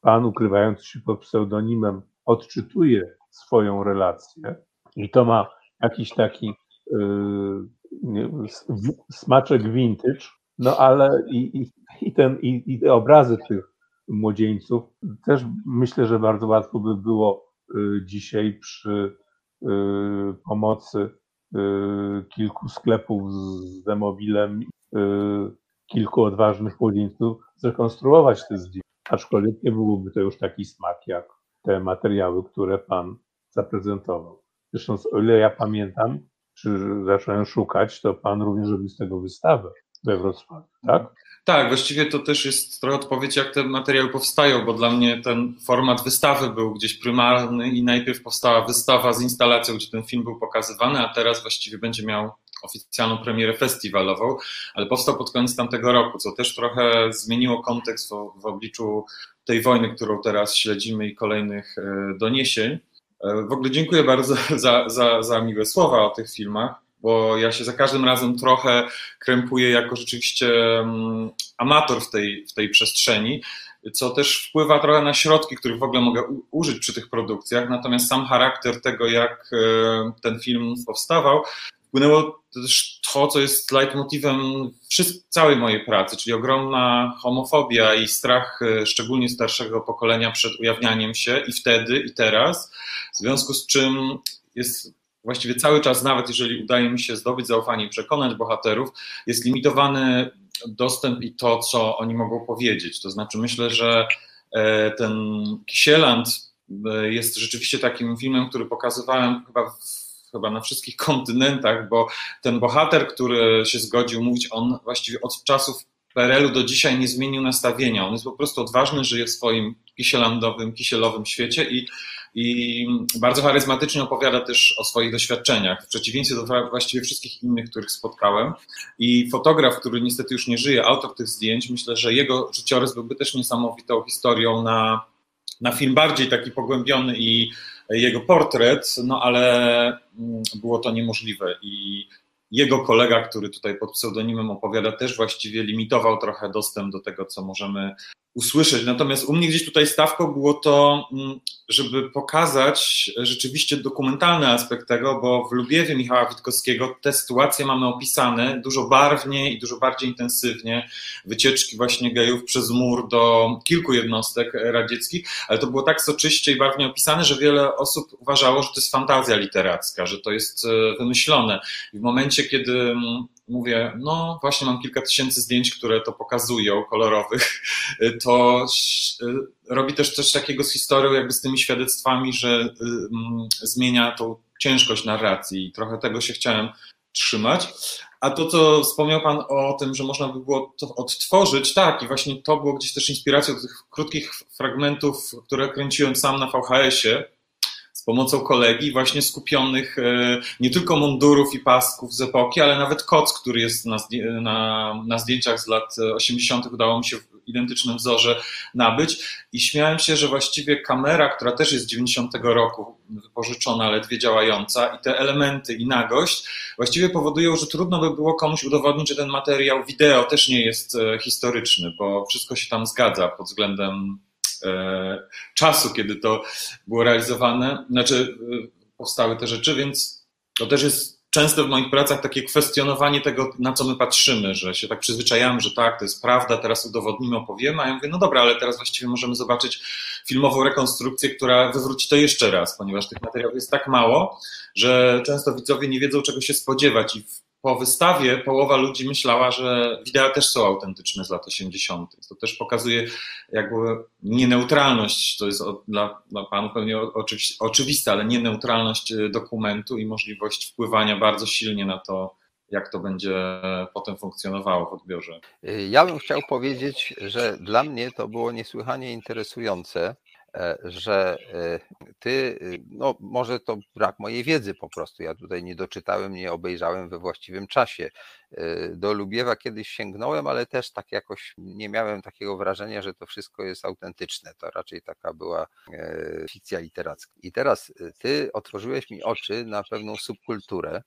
pan ukrywający się pod pseudonimem odczytuje swoją relację i to ma jakiś taki smaczek vintage, no ale i, i, i, ten, i, i te obrazy tych młodzieńców też myślę, że bardzo łatwo by było dzisiaj przy pomocy kilku sklepów z demobilem, kilku odważnych młodzieńców zrekonstruować te zdjęcia. Aczkolwiek nie byłoby to już taki smak jak te materiały, które pan zaprezentował. Zresztą, o ile ja pamiętam, czy zacząłem szukać, to pan również robił z tego wystawę we Wrocławiu, tak? Tak, właściwie to też jest trochę odpowiedź, jak te materiały powstają, bo dla mnie ten format wystawy był gdzieś prymarny i najpierw powstała wystawa z instalacją, gdzie ten film był pokazywany, a teraz właściwie będzie miał oficjalną premierę festiwalową, ale powstał pod koniec tamtego roku, co też trochę zmieniło kontekst w, w obliczu tej wojny, którą teraz śledzimy i kolejnych e, doniesień. E, w ogóle dziękuję bardzo za, za, za miłe słowa o tych filmach bo ja się za każdym razem trochę krępuję jako rzeczywiście mm, amator w tej, w tej przestrzeni, co też wpływa trochę na środki, których w ogóle mogę użyć przy tych produkcjach. Natomiast sam charakter tego, jak e, ten film powstawał, wpłynęło też to, co jest leitmotivem całej mojej pracy, czyli ogromna homofobia i strach, e, szczególnie starszego pokolenia, przed ujawnianiem się i wtedy, i teraz. W związku z czym jest właściwie cały czas, nawet jeżeli udaje mi się zdobyć zaufanie i przekonać bohaterów, jest limitowany dostęp i to, co oni mogą powiedzieć. To znaczy, myślę, że e, ten Kisieland e, jest rzeczywiście takim filmem, który pokazywałem chyba w, chyba na wszystkich kontynentach, bo ten bohater, który się zgodził mówić, on właściwie od czasów PRL-u do dzisiaj nie zmienił nastawienia. On jest po prostu odważny, żyje w swoim kisielandowym, kisielowym świecie i i bardzo charyzmatycznie opowiada też o swoich doświadczeniach, w przeciwieństwie do właściwie wszystkich innych, których spotkałem. I fotograf, który niestety już nie żyje, autor tych zdjęć, myślę, że jego życiorys byłby też niesamowitą historią na, na film bardziej taki pogłębiony i jego portret, no ale mm, było to niemożliwe. I jego kolega, który tutaj pod pseudonimem opowiada, też właściwie limitował trochę dostęp do tego, co możemy usłyszeć. Natomiast u mnie gdzieś tutaj stawką było to, mm, żeby pokazać rzeczywiście dokumentalny aspekt tego, bo w Lubiewie Michała Witkowskiego te sytuacje mamy opisane dużo barwniej i dużo bardziej intensywnie. Wycieczki właśnie gejów przez mur do kilku jednostek radzieckich, ale to było tak soczyście i barwnie opisane, że wiele osób uważało, że to jest fantazja literacka, że to jest e, wymyślone. I w momencie, kiedy mm, mówię, no właśnie mam kilka tysięcy zdjęć, które to pokazują, kolorowych, to e, robi też coś takiego z historią, jakby z tymi świadectwami, że e, zmienia tą ciężkość narracji. I trochę tego się chciałem trzymać. A to, co wspomniał Pan o tym, że można by było to odtworzyć, tak, i właśnie to było gdzieś też inspiracją tych krótkich fragmentów, które kręciłem sam na VHS-ie, pomocą kolegi właśnie skupionych e, nie tylko mundurów i pasków z epoki, ale nawet koc, który jest na, na, na zdjęciach z lat 80. udało mi się w identycznym wzorze nabyć i śmiałem się, że właściwie kamera, która też jest z 90 roku wypożyczona, ledwie działająca i te elementy i nagość właściwie powodują, że trudno by było komuś udowodnić, że ten materiał wideo też nie jest e, historyczny, bo wszystko się tam zgadza pod względem E, czasu, kiedy to było realizowane, znaczy e, powstały te rzeczy, więc to też jest często w moich pracach takie kwestionowanie tego, na co my patrzymy, że się tak przyzwyczajamy, że tak, to jest prawda, teraz udowodnimy, opowiemy, a ja mówię, no dobra, ale teraz właściwie możemy zobaczyć filmową rekonstrukcję, która wywróci to jeszcze raz, ponieważ tych materiałów jest tak mało, że często widzowie nie wiedzą, czego się spodziewać i w po wystawie połowa ludzi myślała, że wideo też są autentyczne z lat 80. To też pokazuje jakby nieneutralność, to jest dla, dla panów pewnie oczywiste, ale nieneutralność y, dokumentu i możliwość wpływania bardzo silnie na to, jak to będzie potem funkcjonowało w odbiorze. Ja bym chciał powiedzieć, że dla mnie to było niesłychanie interesujące, E, że e, ty, y, no może to brak mojej wiedzy po prostu, ja tutaj nie doczytałem, nie obejrzałem we właściwym czasie. E, do Lubiewa kiedyś sięgnąłem, ale też tak jakoś nie miałem takiego wrażenia, że to wszystko jest autentyczne. To raczej taka była fikcja literacka. I teraz ty otworzyłeś mi oczy na pewną subkulturę,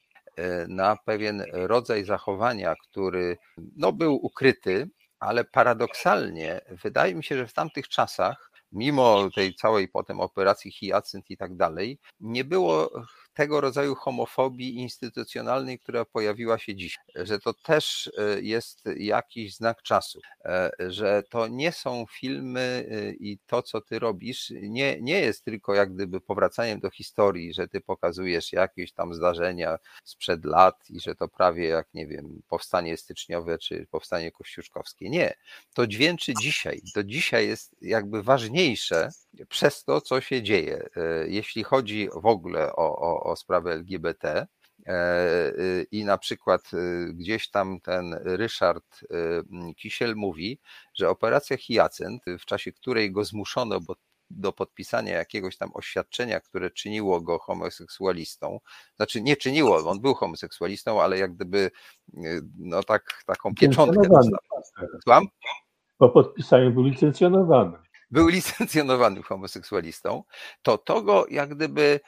na pewien rodzaj zachowania, który no, był ukryty, ale paradoksalnie wydaje mi się, że w tamtych czasach, mimo tej całej potem operacji Hyacynt i tak dalej, nie było tego rodzaju homofobii instytucjonalnej, która pojawiła się dziś, że to też e, jest jakiś znak czasu, e, że to nie są filmy e, i to, co ty robisz, nie, nie jest tylko jak gdyby powracaniem do historii, że ty pokazujesz jakieś tam zdarzenia sprzed lat i że to prawie jak, nie wiem, powstanie styczniowe czy powstanie kościuszkowskie. Nie, to dźwięczy dzisiaj. To dzisiaj jest jakby ważniejsze przez to, co się dzieje. Jeśli chodzi w ogóle o, o, o sprawę LGBT. E, y, I na przykład y, gdzieś tam ten Ryszard y, Kisiel mówi, że operacja Hyacynt, w czasie której go zmuszono do podpisania jakiegoś tam oświadczenia, które czyniło go homoseksualistą. Znaczy nie czyniło, on był homoseksualistą, ale jak gdyby no tak, taką pieczątkę dostał. Po podpisaniu był licencjonowany. Był licencjonowanym homoseksualistą, to to go jak gdyby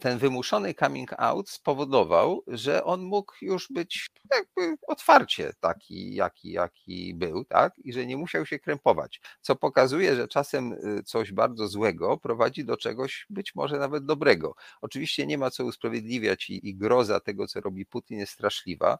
ten wymuszony coming out spowodował, że on mógł już być jakby otwarcie taki, jaki, jaki był, tak? I że nie musiał się krępować. Co pokazuje, że czasem y, coś bardzo złego prowadzi do czegoś być może nawet dobrego. Oczywiście nie ma co usprawiedliwiać i, i groza tego, co robi Putin, jest straszliwa,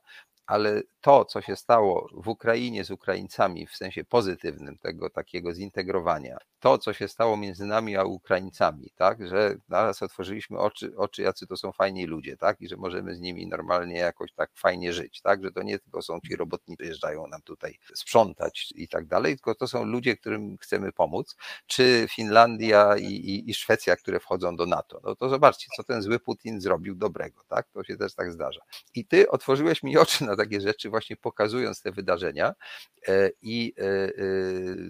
ale to, co się stało w Ukrainie z Ukraińcami w sensie pozytywnym, tego takiego zintegrowania, to, co się stało między nami a Ukraińcami, tak, że naraz otworzyliśmy oczy, oczy, jacy to są fajni ludzie, tak, i że możemy z nimi normalnie jakoś tak fajnie żyć, tak, że to nie tylko są ci robotnicy, jeżdżają nam tutaj sprzątać i tak dalej, tylko to są ludzie, którym chcemy pomóc, czy Finlandia i, i, i Szwecja, które wchodzą do NATO. No to zobaczcie, co ten zły Putin zrobił dobrego, tak, to się też tak zdarza. I ty otworzyłeś mi oczy na takie rzeczy, właśnie pokazując te wydarzenia e, i e, e,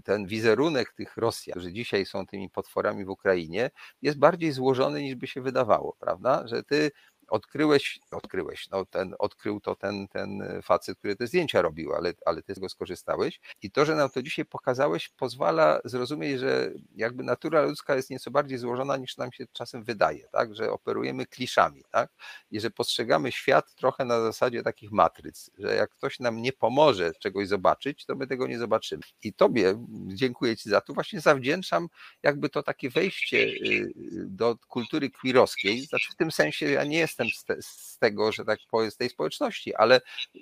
ten wizerunek tych Rosjan, którzy dzisiaj są tymi potworami w Ukrainie, jest bardziej złożony niż by się wydawało, prawda? Że ty odkryłeś, odkryłeś, no ten, odkrył to ten, ten facet, który te zdjęcia robił, ale, ale ty z tego skorzystałeś. I to, że nam to dzisiaj pokazałeś, pozwala zrozumieć, że jakby natura ludzka jest nieco bardziej złożona niż nam się czasem wydaje, tak? Że operujemy kliszami, tak? I że postrzegamy świat trochę na zasadzie takich matryc, że jak ktoś nam nie pomoże czegoś zobaczyć, to my tego nie zobaczymy. I tobie dziękuję ci za to, właśnie zawdzięczam jakby to takie wejście y, do kultury queerowskiej, znaczy w tym sensie ja nie jestem jestem z, te, z, tego, że tak powiem, z tej społeczności, ale y,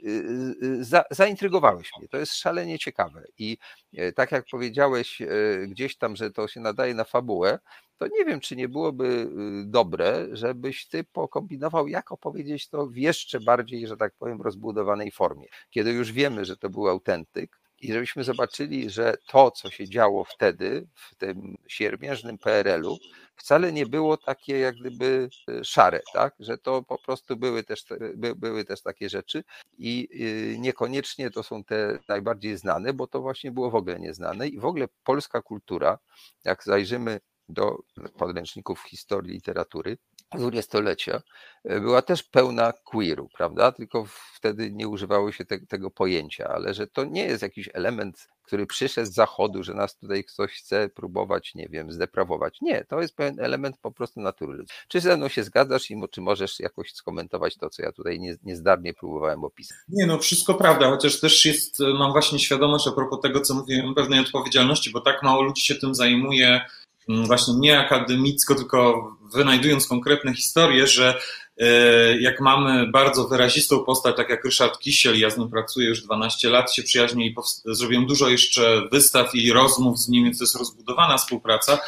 y, za, zaintrygowałeś mnie. To jest szalenie ciekawe. I e, tak jak powiedziałeś e, gdzieś tam, że to się nadaje na fabułę, to nie wiem, czy nie byłoby y, dobre, żebyś ty pokombinował, jak opowiedzieć to w jeszcze bardziej, że tak powiem, rozbudowanej formie. Kiedy już wiemy, że to był autentyk, i żebyśmy zobaczyli, że to, co się działo wtedy, w tym siermiężnym PRL-u, wcale nie było takie jak gdyby e, szare, tak? że to po prostu były też, by, były też takie rzeczy i y, niekoniecznie to są te najbardziej znane, bo to właśnie było w ogóle nieznane i w ogóle polska kultura, jak zajrzymy do podręczników historii literatury, dwudziestolecia e, była też pełna queeru, prawda? Tylko wtedy nie używało się te, tego pojęcia, ale że to nie jest jakiś element, który przyszedł z zachodu, że nas tutaj ktoś chce próbować, nie wiem, zdeprawować. Nie, to jest pewien element po prostu natury. Czy ze mną się zgadzasz i czy możesz jakoś skomentować to, co ja tutaj nie, niezdarnie próbowałem opisać? Nie, no wszystko prawda, chociaż też jest, mam właśnie świadomość a propos tego, co mówiłem, pewnej odpowiedzialności, bo tak mało ludzi się tym zajmuje, właśnie nie akademicko, tylko wynajdując konkretne historie, że e, jak mamy bardzo wyrazistą postać, tak jak Ryszard Kisiel, ja z nim pracuję już 12 lat, się przyjaźnię i zrobiłem dużo jeszcze wystaw i rozmów z nim, więc to jest rozbudowana współpraca,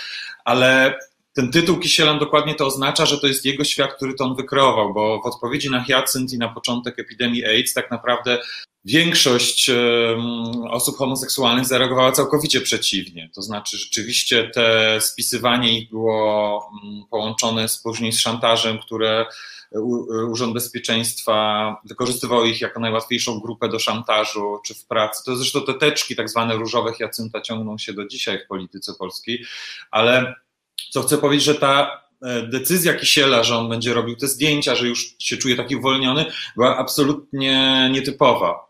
ale ten tytuł Kisiela dokładnie to oznacza, że to jest jego świat, który to on wykreował, bo w odpowiedzi na Hyacynt i na początek epidemii AIDS tak naprawdę większość osób homoseksualnych zareagowała całkowicie przeciwnie. To znaczy, rzeczywiście te spisywanie ich było mm, połączone z, później z szantażem, które Urząd Bezpieczeństwa wykorzystywał ich jako najłatwiejszą grupę do szantażu czy w pracy. To zresztą te teczki, tak zwane różowe Jacynta, ciągną się do dzisiaj w polityce polskiej, ale co chcę powiedzieć, że ta e, decyzja Kisiela, że on będzie robił te zdjęcia, że już się czuje taki uwolniony, była absolutnie nietypowa.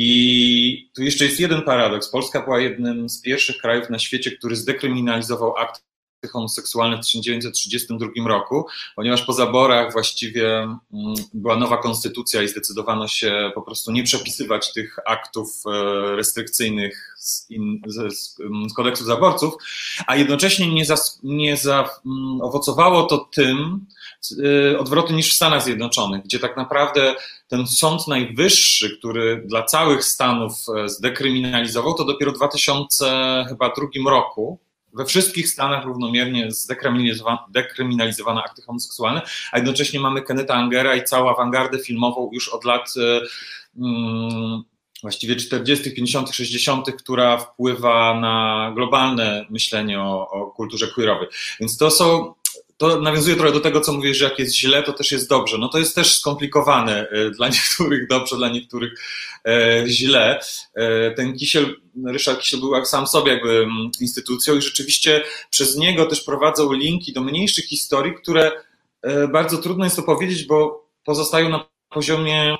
I tu jeszcze jest jeden paradoks. Polska była jednym z pierwszych krajów na świecie, który zdekryminalizował akt homoseksualne w 1932 roku, ponieważ po zaborach właściwie mm, była nowa konstytucja i zdecydowano się po prostu nie przepisywać tych aktów e, restrykcyjnych z, in, z, z kodeksu zaborców, a jednocześnie nie, zas, nie zaowocowało mm, to tym e, odwrotem niż w Stanach Zjednoczonych, gdzie tak naprawdę ten Sąd Najwyższy, który dla całych Stanów e, zdekryminalizował, to dopiero w 2002 roku we wszystkich Stanach równomiernie zdekryminalizowano, dekryminalizowano akty homoseksualne, a jednocześnie mamy Kenneta Angera i całą awangardę filmową już od lat hmm, właściwie 40., 50., 60., która wpływa na globalne myślenie o, o kulturze queerowej. Więc to są to nawiązuje trochę do tego, co mówisz, że jak jest źle, to też jest dobrze. No to jest też skomplikowane e, dla niektórych dobrze, dla niektórych e, źle. E, ten Kisiel, Ryszard Kisiel był sam sobie jakby mm, instytucją i rzeczywiście przez niego też prowadzą linki do mniejszych historii, które bardzo trudno jest to powiedzieć, bo pozostają na poziomie,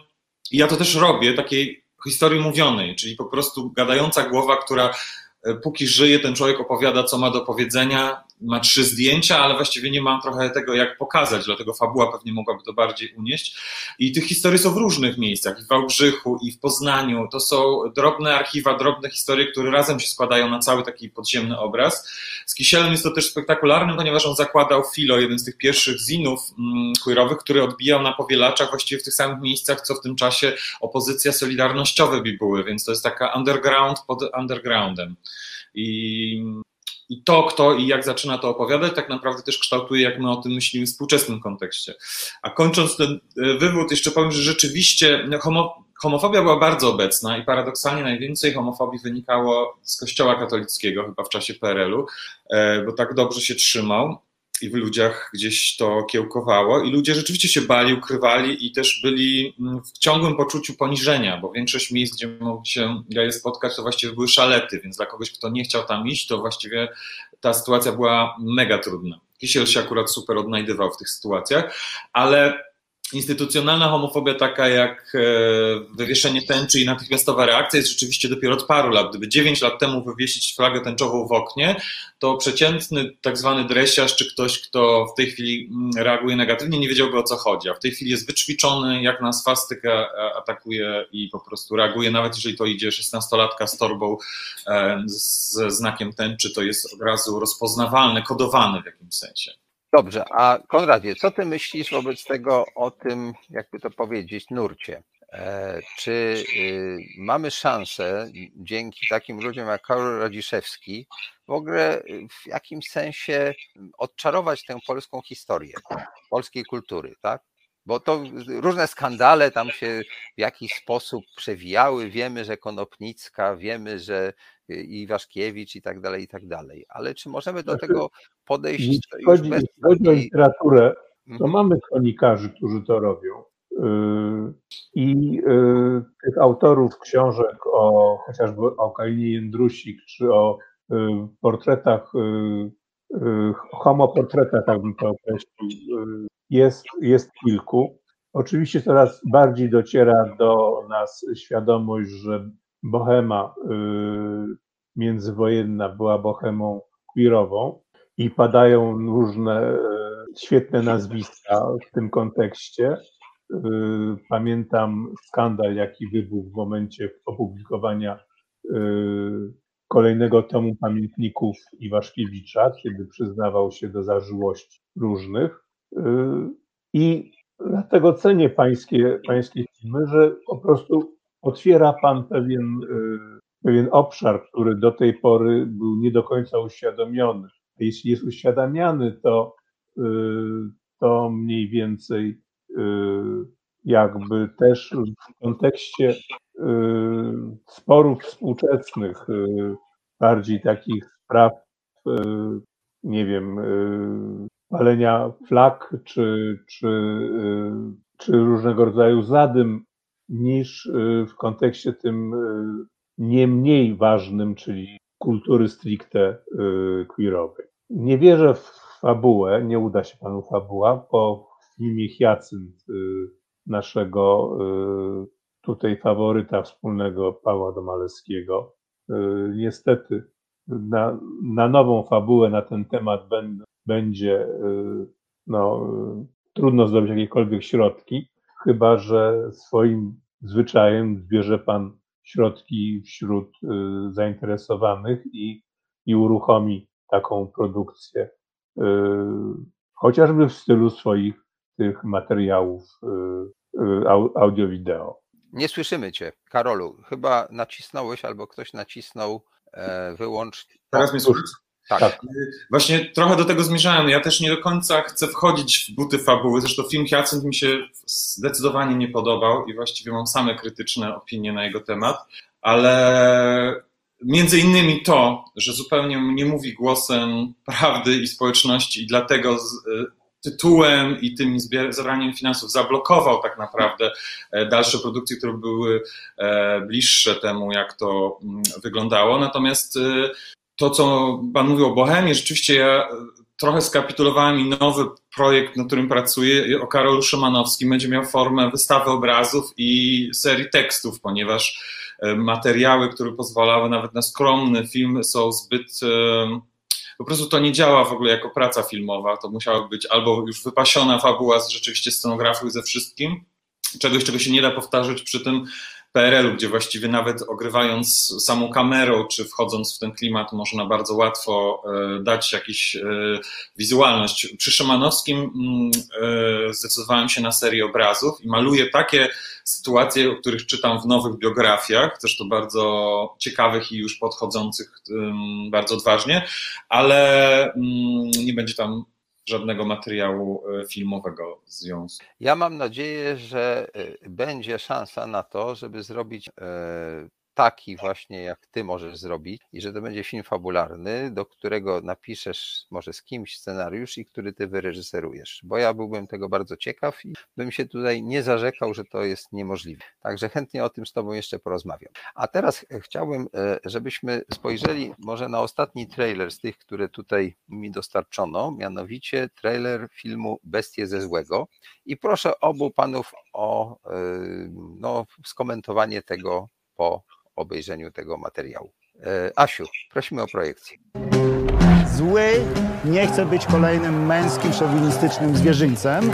ja to też robię, takiej historii mówionej, czyli po prostu gadająca głowa, która póki żyje, ten człowiek opowiada, co ma do powiedzenia, ma trzy zdjęcia, ale właściwie nie ma trochę tego, jak pokazać, dlatego fabuła pewnie mogłaby to bardziej unieść. I tych historii są w różnych miejscach, i w Wałbrzychu, i w Poznaniu. To są drobne archiwa, drobne historie, które razem się składają na cały taki podziemny obraz. Z Kisielem jest to też spektakularne, ponieważ on zakładał Filo, jeden z tych pierwszych zinów mm, queerowych, który odbijał na powielaczach właściwie w tych samych miejscach, co w tym czasie opozycja solidarnościowe były, więc to jest taka underground pod undergroundem. I i to, kto i jak zaczyna to opowiadać, tak naprawdę też kształtuje, jak my o tym myślimy w współczesnym kontekście. A kończąc ten e, wywód, jeszcze powiem, że rzeczywiście no, homo, homofobia była bardzo obecna i paradoksalnie najwięcej homofobii wynikało z Kościoła katolickiego, chyba w czasie PRL-u, e, bo tak dobrze się trzymał i w ludziach gdzieś to kiełkowało i ludzie rzeczywiście się bali, ukrywali i też byli mm, w ciągłym poczuciu poniżenia, bo większość miejsc, gdzie mogli się geje spotkać, to właściwie były szalety, więc dla kogoś, kto nie chciał tam iść, to właściwie ta sytuacja była mega trudna. Kisiel się akurat super odnajdywał w tych sytuacjach, ale instytucjonalna homofobia taka jak e, wywieszenie tęczy i natychmiastowa reakcja jest rzeczywiście dopiero od paru lat. Gdyby 9 lat temu wywiesić flagę tęczową w oknie, to przeciętny tak zwany dresiarz, czy ktoś, kto w tej chwili mm, reaguje negatywnie, nie wiedziałby o co chodzi. A w tej chwili jest wyćwiczony, jak na swastykę atakuje i po prostu reaguje, nawet jeżeli to idzie 16-latka z torbą e, ze znakiem tęczy, to jest od razu rozpoznawalne, kodowane w jakimś sensie. Dobrze, a Konradzie, co ty myślisz wobec tego o tym, jakby to powiedzieć, nurcie? E, czy y, mamy szansę dzięki takim ludziom jak Karol Radziszewski w ogóle w jakimś sensie odczarować tę polską historię, polskiej kultury, tak? Bo to różne skandale tam się w jakiś sposób przewijały. Wiemy, że Konopnicka, wiemy, że i Waszkiewicz i tak dalej, i tak dalej. Ale czy możemy do znaczy, tego podejść jeśli chodzi, bez chodzi o literaturę, to mhm. mamy kronikarzy, którzy to robią. Yy, I yy, tych autorów książek o chociażby o Kalinie Jędrusik, czy o portretach, homoportretach, tak bym to określił, jest, jest kilku. Oczywiście coraz bardziej dociera do nas świadomość, że bohema międzywojenna była bohemą queerową i padają różne świetne nazwiska w tym kontekście. Pamiętam skandal, jaki wybuchł w momencie opublikowania kolejnego tomu pamiętników Iwaszkiewicza, kiedy przyznawał się do zażyłości różnych. I dlatego cenię pańskie, pańskie filmy, że po prostu otwiera pan pewien, pewien obszar, który do tej pory był nie do końca uświadomiony jeśli jest uświadamiany, to, y, to mniej więcej jakby też w kontekście y, sporów współczesnych, bardziej takich spraw, nie wiem, palenia flag czy, czy, czy różnego rodzaju zadym, niż w kontekście tym nie mniej ważnym, czyli kultury stricte queerowej. Nie wierzę w fabułę, nie uda się panu fabuła, bo w filmie Hyacynt y, naszego y, tutaj faworyta wspólnego Pawła Domalewskiego. Y, niestety na, na nową fabułę na ten temat będzie y, no, trudno zdobyć jakiekolwiek środki, chyba że swoim zwyczajem zbierze pan środki wśród zainteresowanych i, i uruchomi taką produkcję, chociażby w stylu swoich tych materiałów audio-wideo. Nie słyszymy cię, Karolu. Chyba nacisnąłeś albo ktoś nacisnął e, wyłącz. Teraz mnie słyszysz? Tak. tak. Właśnie trochę do tego zmierzałem. Ja też nie do końca chcę wchodzić w buty fabuły. Zresztą film Hyacynt mi się zdecydowanie nie podobał i właściwie mam same krytyczne opinie na jego temat, ale między innymi to, że zupełnie nie mówi głosem prawdy i społeczności i dlatego z, tytułem i tym zabraniem finansów zablokował tak naprawdę e, dalsze produkcje, które były e, bliższe temu, jak to mm, wyglądało. Natomiast e, to, co Pan mówił o Bohemie, rzeczywiście ja trochę skapitulowałem i nowy projekt, na którym pracuję, o Karolu Szymanowskim, będzie miał formę wystawy obrazów i serii tekstów, ponieważ materiały, które pozwalały nawet na skromny film, są zbyt po prostu to nie działa w ogóle jako praca filmowa. To musiała być albo już wypasiona fabuła z rzeczywiście scenografią i ze wszystkim, czegoś, czego się nie da powtarzać przy tym PRL-u, gdzie właściwie nawet ogrywając samą kamerą, czy wchodząc w ten klimat, można bardzo łatwo e, dać jakiś e, wizualność. Przy Szymanowskim mm, e, zdecydowałem się na serię obrazów i maluję takie sytuacje, o których czytam w nowych biografiach, też to bardzo ciekawych i już podchodzących bardzo odważnie, ale mm, nie będzie tam żadnego materiału e, filmowego w związku. Ja mam nadzieję, że e, będzie szansa na to, żeby zrobić e, taki właśnie, jak ty możesz zrobić, i że to będzie film fabularny, do którego napiszesz może z kimś scenariusz i który ty wyreżyserujesz. Bo ja byłbym tego bardzo ciekaw i bym się tutaj nie zarzekał, że to jest niemożliwe. Także chętnie o tym z tobą jeszcze porozmawiam. A teraz chciałbym, e, żebyśmy spojrzeli może na ostatni trailer z tych, które tutaj mi dostarczono, mianowicie trailer filmu Bestie ze złego. I proszę obu panów o e, no, skomentowanie tego po obejrzeniu tego materiału. E, Asiu, prosimy o projekcję. Zły nie chce być kolejnym męskim, szowinistycznym zwierzyńcem.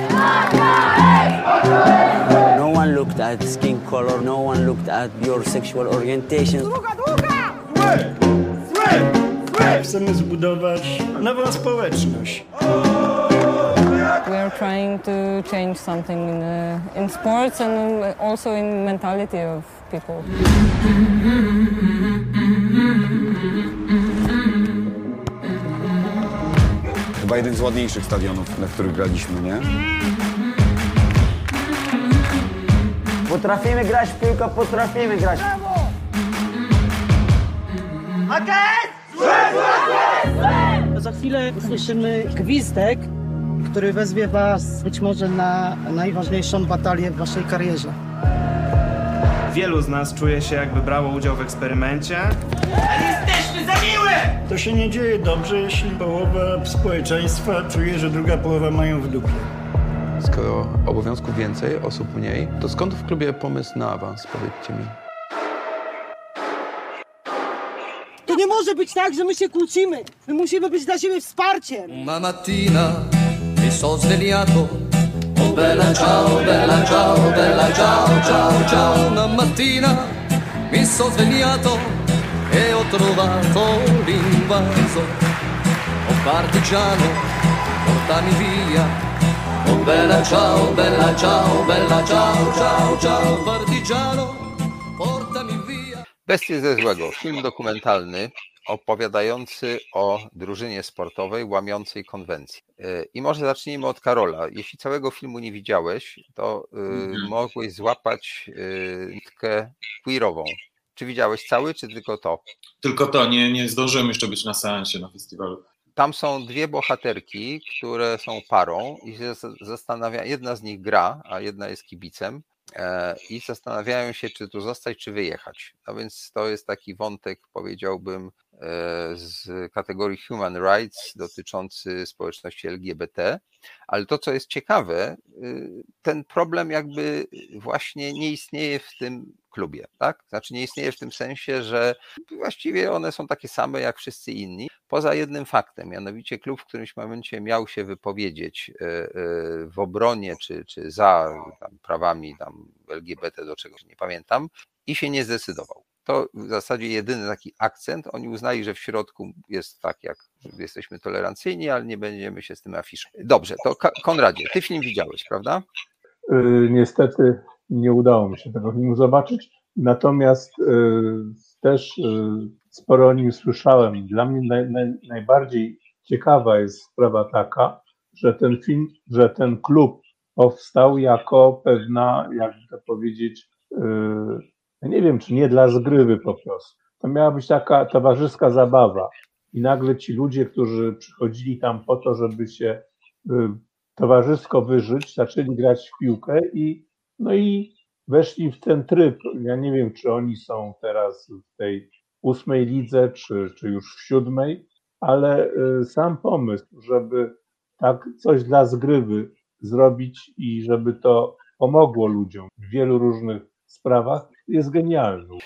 No one looked at skin color, no one looked at your sexual orientation. Chcemy zbudować nową społeczność. We are trying to change something in, uh, in sports and also in mentality of people. Chyba jeden z ładniejszych stadionów, na których graliśmy, nie? Potrafimy grać w piłkę, potrafimy grać. Za chwilę usłyszymy gwizdek, który wezwie Was być może na najważniejszą batalię w Waszej karierze. Wielu z nas czuje się, jakby brało udział w eksperymencie. Jesteśmy za miłe! To się nie dzieje dobrze, jeśli połowa społeczeństwa czuje, że druga połowa mają w dupie. Skoro obowiązków więcej, osób mniej, to skąd w klubie pomysł na awans, powiedzcie mi? To nie może być tak, że my się kłócimy. My musimy być dla siebie wsparciem. Una mattina mi sono svegliato. Oh bella ciao, bella ciao, bella ciao, ciao, ciao. Una mattina mi sono svegliato e ho trovato l'invaso. Oh partigiano, portami via. Oh bella ciao, bella ciao, bella ciao, ciao, ciao. Partigiano, portami via. Bestie ze złego, film dokumentalny opowiadający o drużynie sportowej łamiącej konwencję. E, I może zacznijmy od Karola. Jeśli całego filmu nie widziałeś, to mhm. mogłeś złapać e, nitkę queerową. Czy widziałeś cały, czy tylko to? Tylko to, nie, nie zdążyłem jeszcze być na seansie na festiwalu. Tam są dwie bohaterki, które są parą i się zastanawia, jedna z nich gra, a jedna jest kibicem E, i zastanawiają się, czy tu zostać, czy wyjechać. No więc to jest taki wątek, powiedziałbym, z kategorii Human Rights dotyczący społeczności LGBT, ale to, co jest ciekawe, ten problem jakby właśnie nie istnieje w tym klubie, tak? Znaczy nie istnieje w tym sensie, że właściwie one są takie same jak wszyscy inni, poza jednym faktem, mianowicie klub w którymś momencie miał się wypowiedzieć w obronie czy, czy za tam, prawami tam LGBT, do czegoś nie pamiętam, i się nie zdecydował to w zasadzie jedyny taki akcent. Oni uznali, że w środku jest tak, jak jesteśmy tolerancyjni, ale nie będziemy się z tym afiszować. Dobrze, to Konradzie, ty film widziałeś, prawda? Yy, niestety nie udało mi się tego filmu zobaczyć, natomiast yy, też yy, sporo o nim słyszałem. Dla mnie naj, naj, najbardziej ciekawa jest sprawa taka, że ten film, że ten klub powstał jako pewna, jakby to powiedzieć, nie wiem, czy nie dla zgrywy po prostu. To miała być taka towarzyska zabawa. I nagle ci ludzie, którzy przychodzili tam po to, żeby się y, towarzysko wyżyć, zaczęli grać w piłkę i no i weszli w ten tryb. Ja nie wiem, czy oni są teraz w tej ósmej lidze, czy, czy już w siódmej, ale y, sam pomysł, żeby tak coś dla zgrywy zrobić i żeby to pomogło ludziom w wielu różnych sprawach, jest genialny.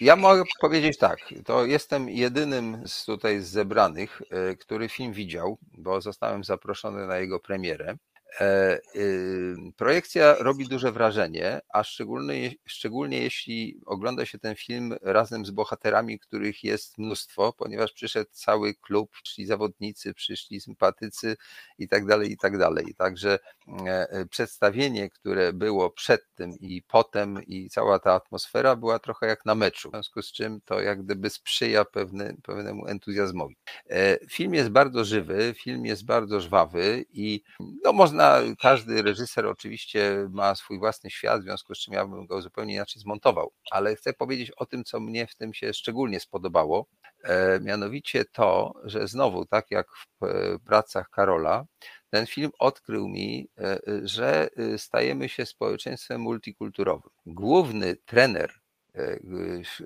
Ja mogę powiedzieć tak, to jestem jedynym z tutaj z zebranych, y, który film widział, bo zostałem zaproszony na jego premierę. E, y, projekcja robi duże wrażenie, a szczególnie, szczególnie jeśli ogląda się ten film razem z bohaterami, których jest mnóstwo, ponieważ przyszedł cały klub, przyszli zawodnicy, przyszli sympatycy i tak dalej, i tak dalej. Także e, e, przedstawienie, które było przed tym i potem i cała ta atmosfera była trochę jak na meczu, w związku z czym to jak gdyby sprzyja pewny, pewnemu entuzjazmowi. Film jest bardzo żywy, film jest bardzo żwawy i no można można, każdy reżyser oczywiście ma swój własny świat, w związku z czym ja bym go zupełnie inaczej zmontował, ale chcę powiedzieć o tym, co mnie w tym się szczególnie spodobało, e, mianowicie to, że znowu, tak jak w e, pracach Karola, ten film odkrył mi, e, że stajemy się społeczeństwem multikulturowym. Główny trener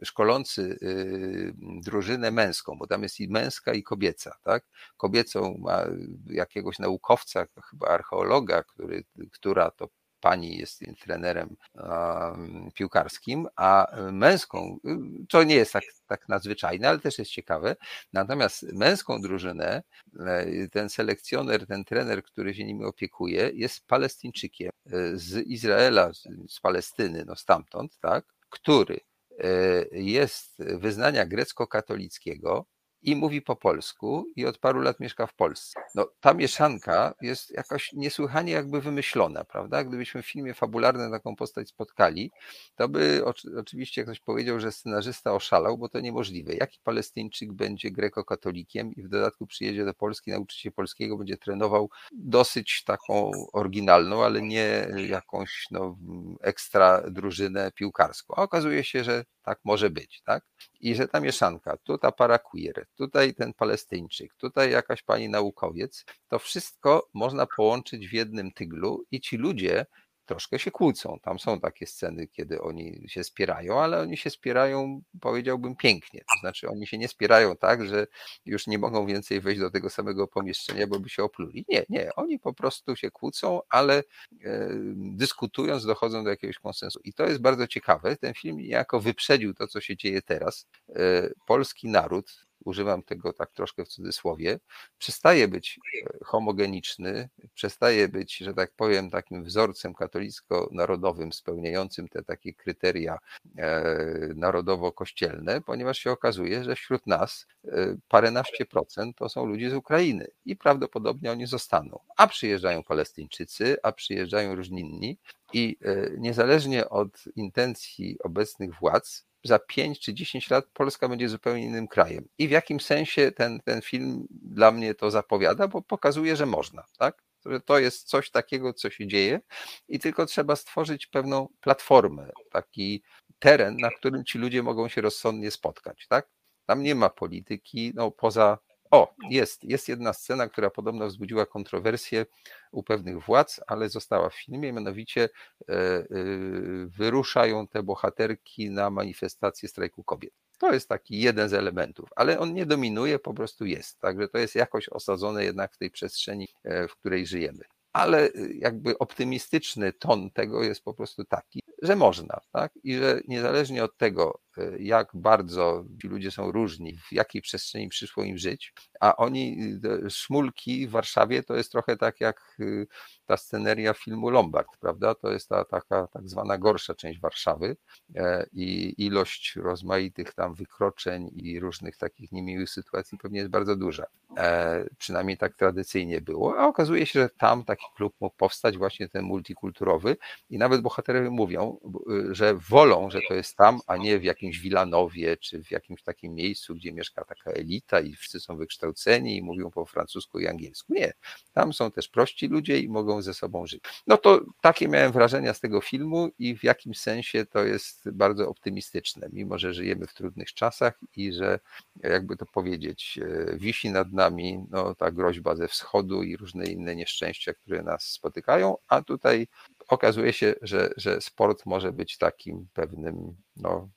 szkolący y, drużynę męską, bo tam jest i męska, i kobieca, tak? Kobiecą ma jakiegoś naukowca, chyba archeologa, który, która to pani jest trenerem um, piłkarskim, a męską, to nie jest tak, tak nadzwyczajne, ale też jest ciekawe. Natomiast męską drużynę, e, ten selekcjoner, ten trener, który się nimi opiekuje, jest Palestyńczykiem e, z Izraela, z Palestyny, no stamtąd, tak? Który e, jest wyznania grecko-katolickiego, i mówi po polsku i od paru lat mieszka w Polsce. No, ta mieszanka jest jakoś niesłychanie jakby wymyślona, prawda? Gdybyśmy w filmie fabularnym taką postać spotkali, to by oczywiście ktoś powiedział, że scenarzysta oszalał, bo to niemożliwe. Jaki Palestyńczyk będzie grekokatolikiem i w dodatku przyjedzie do Polski, nauczy się polskiego, będzie trenował dosyć taką oryginalną, ale nie jakąś no, ekstra drużynę piłkarską. A okazuje się, że tak może być, tak? I że ta mieszanka, tu ta para queer, tutaj ten Palestyńczyk, tutaj jakaś pani naukowiec, to wszystko można połączyć w jednym tyglu i ci ludzie troszkę się kłócą. Tam są takie sceny, kiedy oni się spierają, ale oni się spierają, powiedziałbym, pięknie. To znaczy, oni się nie spierają tak, że już nie mogą więcej wejść do tego samego pomieszczenia, bo by się opluli. Nie, nie. Oni po prostu się kłócą, ale e, dyskutując dochodzą do jakiegoś konsensu. I to jest bardzo ciekawe. Ten film niejako wyprzedził to, co się dzieje teraz. E, polski naród, używam tego tak troszkę w cudzysłowie, przestaje być e, homogeniczny, przestaje być, że tak powiem, takim wzorcem katolicko-narodowym, spełniającym te takie kryteria e, narodowo-kościelne, ponieważ się okazuje, że wśród nas e, paręnaście procent to są ludzie z Ukrainy i prawdopodobnie oni zostaną. A przyjeżdżają Palestyńczycy, a przyjeżdżają różni inni i niezależnie od intencji obecnych władz, za 5 czy 10 lat Polska będzie zupełnie innym krajem. I w jakim sensie ten, ten film dla mnie to zapowiada, bo pokazuje, że można, tak? Że to jest coś takiego, co się dzieje i tylko trzeba stworzyć pewną platformę, taki teren, na którym ci ludzie mogą się rozsądnie spotkać, tak? Tam nie ma polityki, no poza O, jest, jest jedna scena, która podobno wzbudziła kontrowersję u pewnych władz, ale została w filmie, mianowicie e, e, wyruszają te bohaterki na manifestację strajku kobiet. To jest taki jeden z elementów, ale on nie dominuje, po prostu jest. Także to jest jakoś osadzone jednak w tej przestrzeni, e, w której żyjemy. Ale jakby optymistyczny ton tego jest po prostu taki, że można, tak? I że niezależnie od tego, jak bardzo ci ludzie są różni, w jakiej przestrzeni przyszło im żyć, a oni, y, szmulki w Warszawie to jest trochę tak jak y, ta sceneria filmu Lombard, prawda? To jest ta taka tak zwana gorsza część Warszawy e, i ilość rozmaitych tam wykroczeń i różnych takich niemiłych sytuacji pewnie jest bardzo duża. E, przynajmniej tak tradycyjnie było, a okazuje się, że tam taki klub mógł powstać właśnie ten multikulturowy i nawet bohaterowie mówią, że wolą, że to jest tam, a nie w jakimś Wilanowie czy w jakimś takim miejscu, gdzie mieszka taka elita i wszyscy są wykształceni i mówią po francusku i angielsku. Nie, tam są też prości ludzie i mogą ze sobą żyć. No to takie miałem wrażenia z tego filmu i w jakimś sensie to jest bardzo optymistyczne, mimo że żyjemy w trudnych czasach i że jakby to powiedzieć, e, wisi nad nami no, ta groźba ze wschodu i różne inne nieszczęścia, które nas spotykają, a tutaj okazuje się, że, że sport może być takim pewnym no,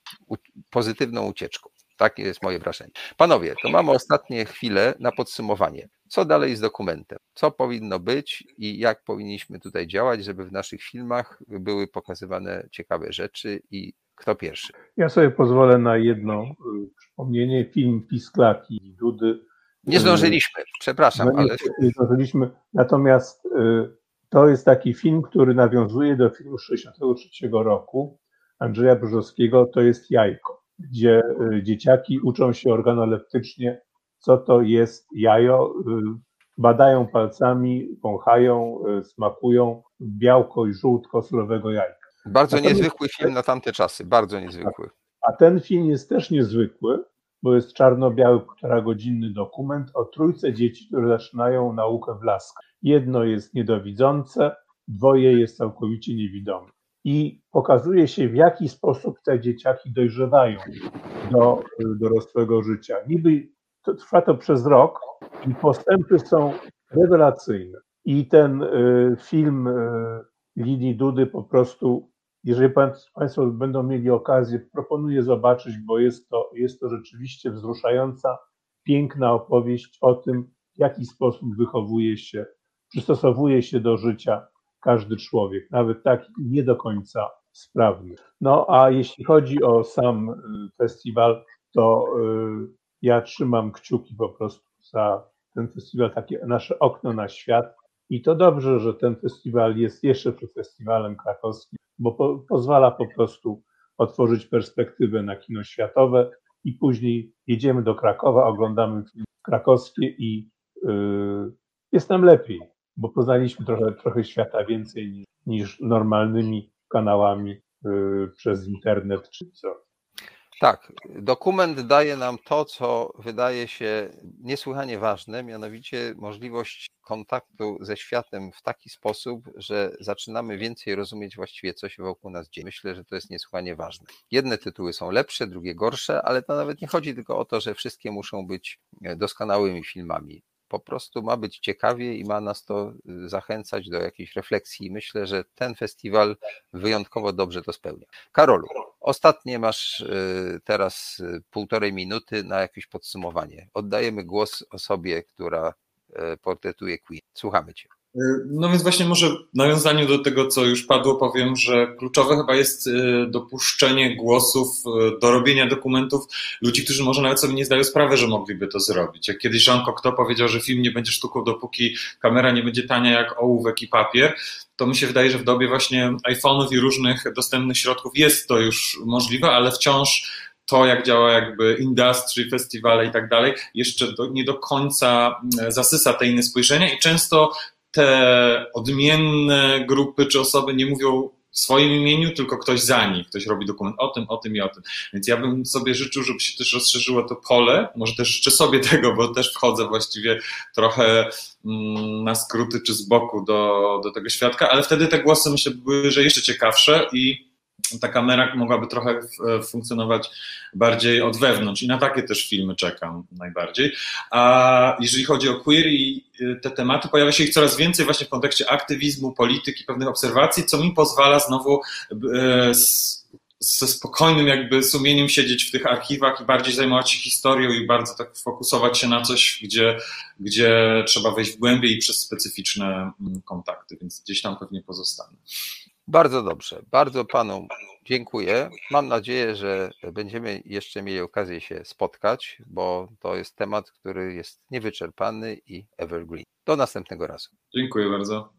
pozytywną ucieczką. Takie jest moje wrażenie. Panowie, to mamy ostatnie chwile na podsumowanie. Co dalej z dokumentem? Co powinno być i jak powinniśmy tutaj działać, żeby w naszych filmach były pokazywane ciekawe rzeczy i kto pierwszy? Ja sobie pozwolę na jedno y, przypomnienie. Film Pisklaki i Dudy. Nie zdążyliśmy, przepraszam, no, ale. Nie zdążyliśmy. Natomiast y, to jest taki film, który nawiązuje do filmu 1963 roku Andrzeja Brzozowskiego, to jest Jajko, gdzie y, dzieciaki uczą się organoleptycznie, co to jest jajo, y, badają palcami, wąchają, y, smakują białko i żółtko surowego jajka. Bardzo Natomiast niezwykły film na tamte czasy, bardzo niezwykły. A ten film jest też niezwykły, bo jest czarno-biały, półtora godzinny dokument o trójce dzieci, które zaczynają naukę w laskach. Jedno jest niedowidzące, dwoje jest całkowicie niewidome. I pokazuje się, w jaki sposób te dzieciaki dojrzewają do dorosłego życia. Niby to, trwa to przez rok i postępy są rewelacyjne. I ten y, film y, Lidii Dudy po prostu, jeżeli Państwo będą mieli okazję, proponuję zobaczyć, bo jest to, jest to rzeczywiście wzruszająca, piękna opowieść o tym, w jaki sposób wychowuje się przystosowuje się do życia każdy człowiek, nawet taki nie do końca sprawny. No a jeśli chodzi o sam y, festiwal, to y, ja trzymam kciuki po prostu za ten festiwal, takie nasze okno na świat. I to dobrze, że ten festiwal jest jeszcze przed festiwalem krakowskim, bo po, pozwala po prostu otworzyć perspektywę na kino światowe i później jedziemy do Krakowa, oglądamy filmy krakowskie i yy, jest nam lepiej bo poznaliśmy trochę, trochę świata więcej niż, niż normalnymi kanałami y, przez internet czy co. Tak, dokument daje nam to, co wydaje się niesłychanie ważne, mianowicie możliwość kontaktu ze światem w taki sposób, że zaczynamy więcej rozumieć właściwie, co się wokół nas dzieje. Myślę, że to jest niesłychanie ważne. Jedne tytuły są lepsze, drugie gorsze, ale to nawet nie chodzi tylko o to, że wszystkie muszą być doskonałymi filmami po prostu ma być ciekawie i ma nas to y, zachęcać do jakiejś refleksji. Myślę, że ten festiwal wyjątkowo dobrze to spełnia. Karolu, ostatnie masz y, teraz y, półtorej minuty na jakieś podsumowanie. Oddajemy głos osobie, która portretuje Queen. Słuchamy Cię. No więc właśnie może w nawiązaniu do tego, co już padło, powiem, że kluczowe chyba jest y, dopuszczenie głosów y, do robienia dokumentów ludzi, którzy może nawet sobie nie zdają sprawy, że mogliby to zrobić. Jak kiedyś Jean Cocteau powiedział, że film nie będzie sztuką, dopóki kamera nie będzie tania jak ołówek i papier, to mi się wydaje, że w dobie właśnie iPhone'ów i różnych dostępnych środków jest to już możliwe, ale wciąż to, jak działa jakby industry, festiwale i tak dalej, jeszcze do, nie do końca mm, zasysa te inne spojrzenia i często te odmienne grupy czy osoby nie mówią w swoim imieniu, tylko ktoś za nich, ktoś robi dokument o tym, o tym i o tym. Więc ja bym sobie życzył, żeby się też rozszerzyło to pole, może też życzę sobie tego, bo też wchodzę właściwie trochę mm, na skróty czy z boku do, do tego świadka, ale wtedy te głosy myślę były, że jeszcze ciekawsze i ta kamera mogłaby trochę f- funkcjonować bardziej od wewnątrz i na takie też filmy czekam najbardziej. A jeżeli chodzi o queer i y, te tematy, pojawia się ich coraz więcej właśnie w kontekście aktywizmu, polityki, pewnych obserwacji, co mi pozwala znowu e, ze spokojnym jakby sumieniem siedzieć w tych archiwach i bardziej zajmować się historią i bardzo tak fokusować się na coś, gdzie, gdzie trzeba wejść w głębiej i przez specyficzne mm, kontakty, więc gdzieś tam pewnie pozostanę. Bardzo dobrze. Bardzo panu dziękuję. Mam nadzieję, że będziemy jeszcze mieli okazję się spotkać, bo to jest temat, który jest niewyczerpany i evergreen. Do następnego razu. Dziękuję bardzo.